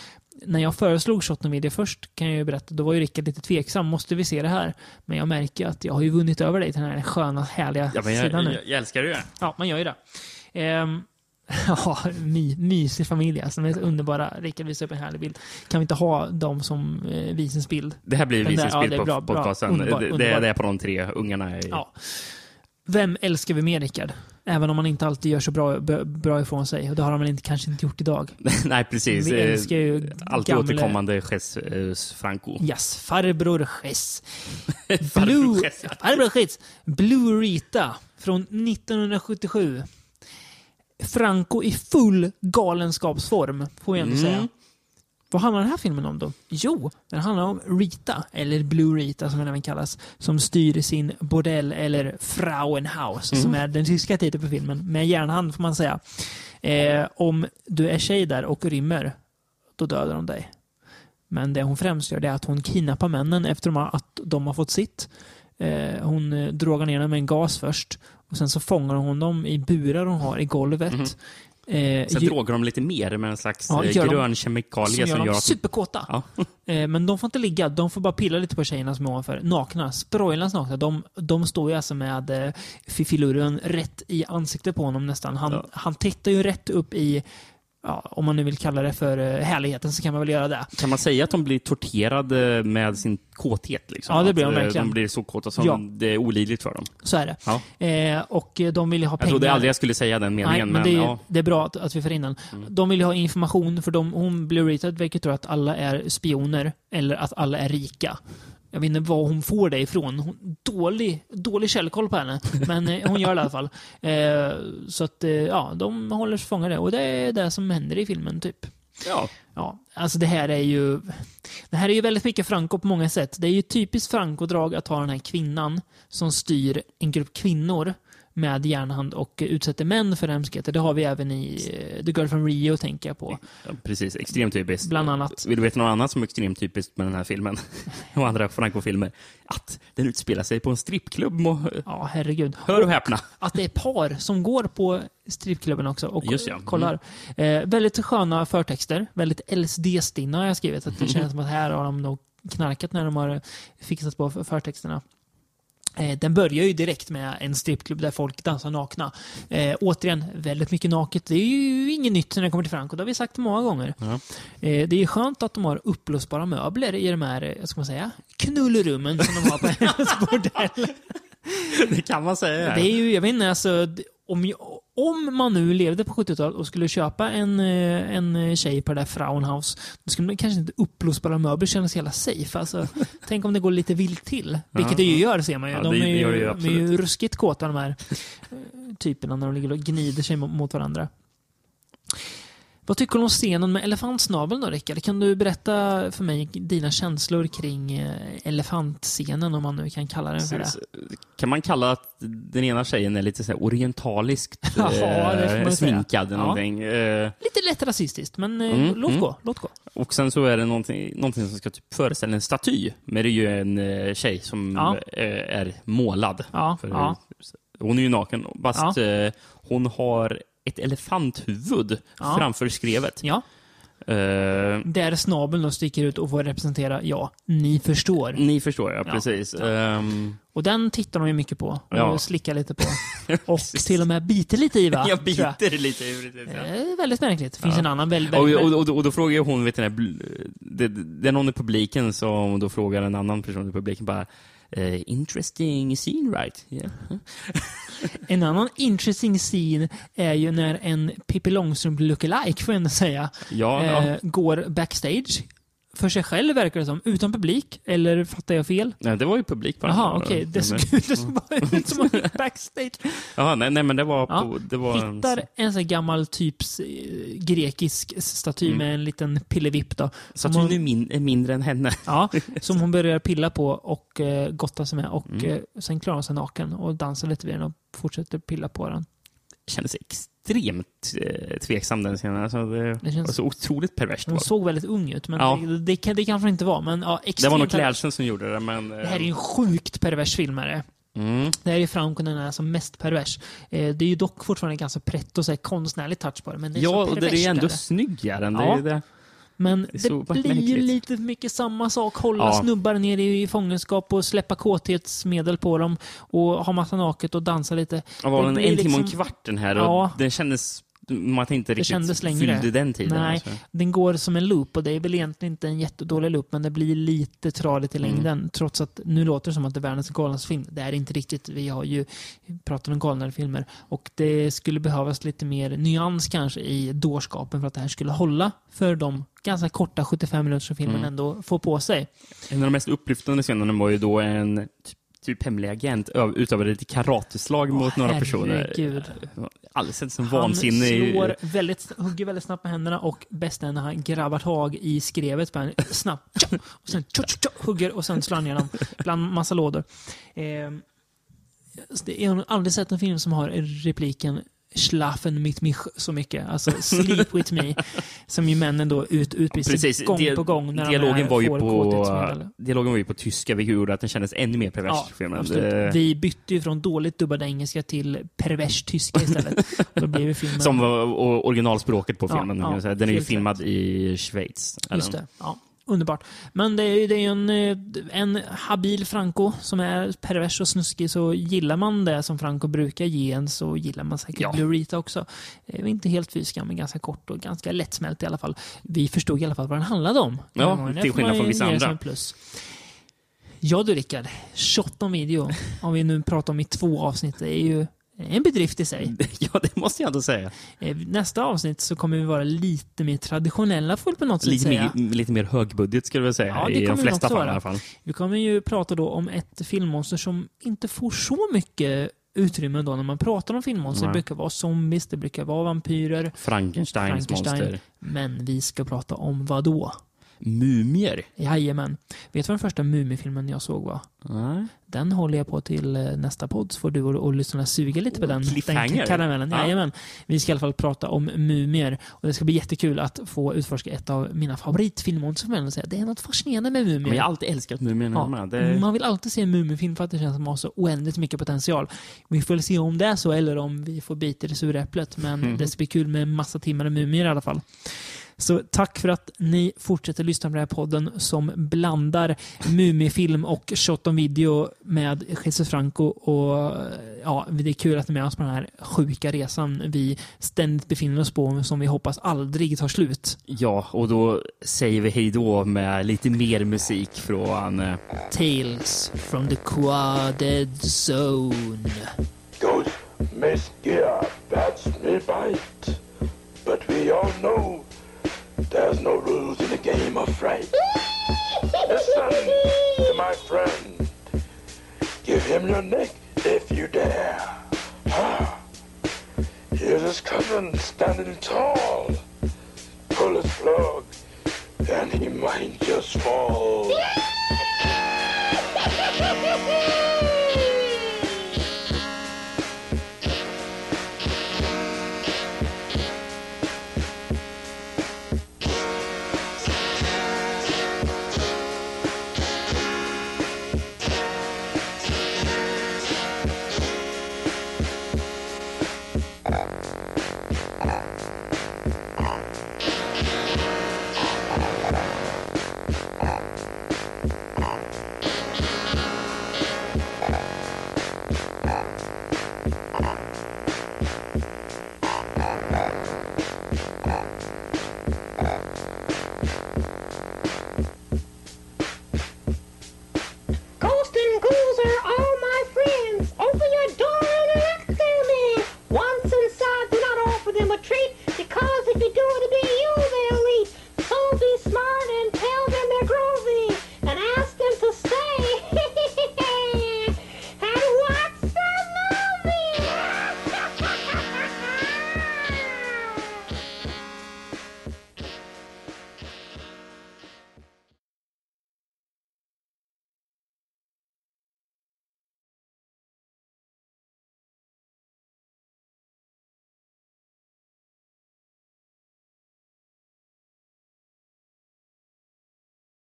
när jag föreslog Shot Video först, kan jag ju berätta, då var ju Rickard lite tveksam. Måste vi se det här? Men jag märker att jag har ju vunnit över dig till den här sköna, härliga Ja, men jag, sidan nu. jag, jag älskar det ju. Ja, man gör ju det. Ehm, ja, my, mysig familj alltså. De är underbara. Rickard visar upp en härlig bild. Kan vi inte ha dem som eh, visningsbild? Det här blir Den där- ja, är på bra, podcasten. Underbar, det, det, underbar. är- det är på de tre ungarna. I, Ja. Vem älskar vi mer, Rickard? Även om man inte alltid gör så bra, bra ifrån sig. Och det har han väl inte, kanske inte gjort idag. Nej, precis. Vi Eh, älskar ju Alltid gamle- återkommande Jesus Franco. Yes, farbror. Farbror Blue, farbror Chess. Blue Rita från 1977. Franco i full galenskapsform, får vi ändå Mm. säga. Vad handlar den här filmen om då? Jo, den handlar om Rita, eller Blue Rita som den även kallas, som styr sin bordell, eller Frauenhaus, som är den tyska titeln på filmen, med järnhand får man säga. Eh, om du är tjej där och rymmer, då dödar de dig. Men det hon främst gör är att hon kidnappar männen efter att de har fått sitt. Eh, hon eh, drogar ner dem med en gas först. Och sen så fångar hon dem i burar hon har i golvet. Mhm. Eh, Sen drogar de lite mer med en slags Ja, eh, gör de- grön kemikalie som gör som dem gör att... superkåta. Ja. Eh, men de får inte ligga, de får bara pilla lite på tjejerna som är ovanför. Nakna, sproilans nakna. De, de står ju alltså med eh, fifiluren rätt i ansiktet på honom nästan. Han, Ja. han tittar ju rätt upp i, ja, om man nu vill kalla det för eh, härligheten så kan man väl göra det. Kan man säga att de blir torterade med sin kåthet? Liksom? Ja, det blir att, de eh, verkligen. De blir så kåta som Ja. det är olidligt för dem. Så är det. Ja. Eh, och eh, de vill ha Jag pengar. trodde aldrig jag skulle säga den meningen, Nej, men men, det är, ja. Mm. det är bra att, att vi får in den. De vill ha information, för de, hon blir retad verkar tro att alla är spioner, eller att alla är rika. Jag vet inte var hon får det ifrån. Hon, dålig, dålig källkoll på henne, men eh, hon gör det i alla fall. Eh, så att, eh, ja, de håller sig fångade. Och det är det som händer i filmen, typ. ja. Ja, alltså det här är ju... Det här är ju väldigt mycket Franco på många sätt. Det är ju typiskt Franco-drag att ha den här kvinnan som styr en grupp kvinnor med järnhand och utsätter män för hemskheter. Det har vi även i eh, The Girl from Rio, tänker jag på. Ja, Precis, extremt typiskt. Bland annat. Vill du veta något annat som är extremt typiskt med den här filmen? och andra Franco-filmer? Att den utspelar sig på en strippklubb. Må... Ja, herregud. Hör och häpna. Att det är par som går på strippklubben också och Just ja. Mm. kollar. Eh, väldigt sköna förtexter. Väldigt LSD-stinna har jag skrivit. Att det känns som att här har de nog knarkat när de har fixat på för- förtexterna. Eh, Den börjar ju direkt med en strippklubb där folk dansar nakna. Eh, återigen, väldigt mycket naket. Det är ju inget nytt när det kommer till Franco. Det har vi sagt många gånger. Ja. Eh, det är skönt att de har uppblåsbara möbler i de här, eh, vad ska man säga, knullrummen som de har på hennes bordell. Det kan man säga. Det är ju, jag vet inte, alltså, om, jag- om man nu levde på 70-talet och skulle köpa en, eh, en tjej på det där Frauenhaus, då skulle man kanske inte uppblåsbara möbler kännas jävla safe. Alltså, tänk om det går lite vilt till. Vilket det ju gör, ser man ju. Ja, de är ju, ju de är ju ruskigt kåta de här eh, typerna när de ligger och gnider sig mot varandra. Vad tycker du om scenen med elefantsnabeln då, Rickard? Kan du berätta för mig dina känslor kring eh, elefantscenen, om man nu kan kalla den för det? Kan man kalla att den ena tjejen är lite så orientaliskt Ja, eh, sminkad eller Ja. någonting? Eh, Lite lätt rasistiskt, men Mm, låt mm. gå. Låt gå. och sen så är det någonting, någonting som ska typ föreställa en staty. Men det är ju en tjej som Ja. är målad. Ja. Hon är ju naken, fast hon har ett elefanthuvud Ja. framför skrevet. Ja, Eh, där snabeln då sticker ut och får representera, ja, ni förstår. ni förstår, ja, Ja. precis. Ja. Ehm, Och den tittar de ju mycket på och Ja. slickar lite på. Och till och med biter lite i, va? jag biter lite i precis, ja. Är väldigt märkligt. Det finns Ja. en annan väldigt... Och, väldigt och, och, och då frågar hon, vet du, det, det är någon i publiken som då frågar en annan person i publiken bara eh, Interesting scene right? Yeah. En annan interesting scene är ju när en Pippi Långstrump lookalike, får jag ändå säga, Ja, ja. går backstage. För sig själv verkar det som, utan publik. Eller fattar jag fel? Nej, det var ju publik på den. Jaha, okej. Det såg ut som att gick backstage. Jaha, nej, nej, men det var, Ja. på, det var en... Hittar en sån här gammal typs eh, grekisk staty Mm. med en liten pillevipp då. Hon hon, är, min, är mindre än henne. ja, som hon börjar pilla på och eh, gotta sig med. Och Mm. eh, sen klarar hon sig naken och dansar lite vid den och fortsätter pilla på den. Kändes extremt eh, tveksam den scenen. Alltså, det, Det känns- var så otroligt perverst. Hon det. såg väldigt ung ut, men Ja. det, det, det kanske inte var. Men ja, Det extremt var nog klädseln som gjorde det, men... eh, Det här är ju en sjukt pervers filmare. mm. Det här är den är som mest pervers. Eh, det är ju dock fortfarande ganska pretto och så här konstnärlig touch på det. Men det är Ja, så och det är ändå där. snygg är den. Det Ja. är det. Men Det det, blir ju lite mycket samma sak. Hålla Ja. snubbar ner i fångenskap och släppa kåthetsmedel på dem och ha massa naket och dansa lite. Det var en, en timme och en liksom- kvart den här och Ja. den kändes man inte Det riktigt kändes längre. fyllde den tiden. Nej, alltså. den går som en loop och det är väl egentligen inte en jättedålig loop, men det blir lite tradigt i Mm. längden. Trots att nu låter det som att det är världens galnaste film. Det är det inte riktigt. Vi har ju pratat om galnare filmer och det skulle behövas lite mer nyans kanske i dårskapen för att det här skulle hålla för de ganska korta 75 minuter som filmen Mm. ändå får på sig. En av de mest upplyftande scenerna var ju då en typ, typ hemlig agent utövade lite karateslag mot några herregud. personer. Alldeles som Han vansinne. i- slår väldigt, hugger väldigt snabbt med händerna och bäst är när han grabbar tag i skrevet bara snabbt. Och sen tja, tja, tja, hugger och sen slår han ner dem bland massa lådor. Eh, jag har aldrig sett en film som har repliken Schlafen mit mich så mycket. Alltså sleep with me. Som ju männen då ut, utbrister Precis, gång dia- på gång när dialogen, var ju på, dialogen var ju på tyska, vilket gjorde att den kändes ännu mer pervers. Ja. Det- Vi bytte ju från dåligt dubbad engelska till pervers tyska istället. Då blev filmen... Som var originalspråket på Ja, filmen. ja, säga. den är ju filmad i Schweiz. Just det. Ja, underbart. Men det är ju det är en, eh, en habil Franco som är pervers och snuskig. Så gillar man det som Franco brukar ge en så gillar man säkert Ja. Blue Rita också. Inte helt fysiska men ganska kort och ganska lättsmält i alla fall. Vi förstod i alla fall vad den handlade om. Ja, till skillnad från vissa andra. Plus. Ja du Rickard, shot on video, om vi nu pratar om i två avsnitt, det är ju en bedrift i sig. Ja, det måste jag ändå säga. Eh, Nästa avsnitt så kommer vi vara lite mer traditionella får på något sätt Lite säga. mer, lite mer högbudget skulle jag säga. Ja, det I de flesta fall i alla fall. Vi kommer ju prata då om ett filmmonster som inte får så mycket utrymme då när man pratar om filmmonster. Det brukar vara zombies, det brukar vara vampyrer. Frankensteins Frankenstein. monster. Men vi ska prata om vad då? Mumier. Jajamän. Vet du vad den första Mumifilmen jag såg var? Nej. Den håller jag på till eh, nästa podd, så får du och, och lyssnarna suga lite på den, den karamellen. Ja. Jajamän. Vi ska i alla fall prata om mumier. Och det ska bli jättekul att få utforska ett av mina man säga. Det är något fascinerande med mumier. Men jag har alltid älskat Mumierna Ja. Det... Man vill alltid se en Mumifilm för att det känns som att de har så oändligt mycket potential. Vi får väl se om det är så eller om vi får bita i det sura äpplet. Men Mm. det ska bli kul med massa timmar Mumier i alla fall. Så tack för att ni fortsätter lyssna på den här podden som blandar Mumifilm och Shot on Video med Jesus Franco. Och ja, det är kul att ni är med oss på den här sjuka resan vi ständigt befinner oss på som vi hoppas aldrig tar slut. Ja, och då säger vi hej då med lite mer musik från... eh, Tales from the Quaded Zone. Ghost Miss Gear bats me bite. But we all know there's no rules in the game of fright. Listen to my friend. Give him your neck if you dare. Here's his cousin standing tall. Pull his plug, and he might just fall.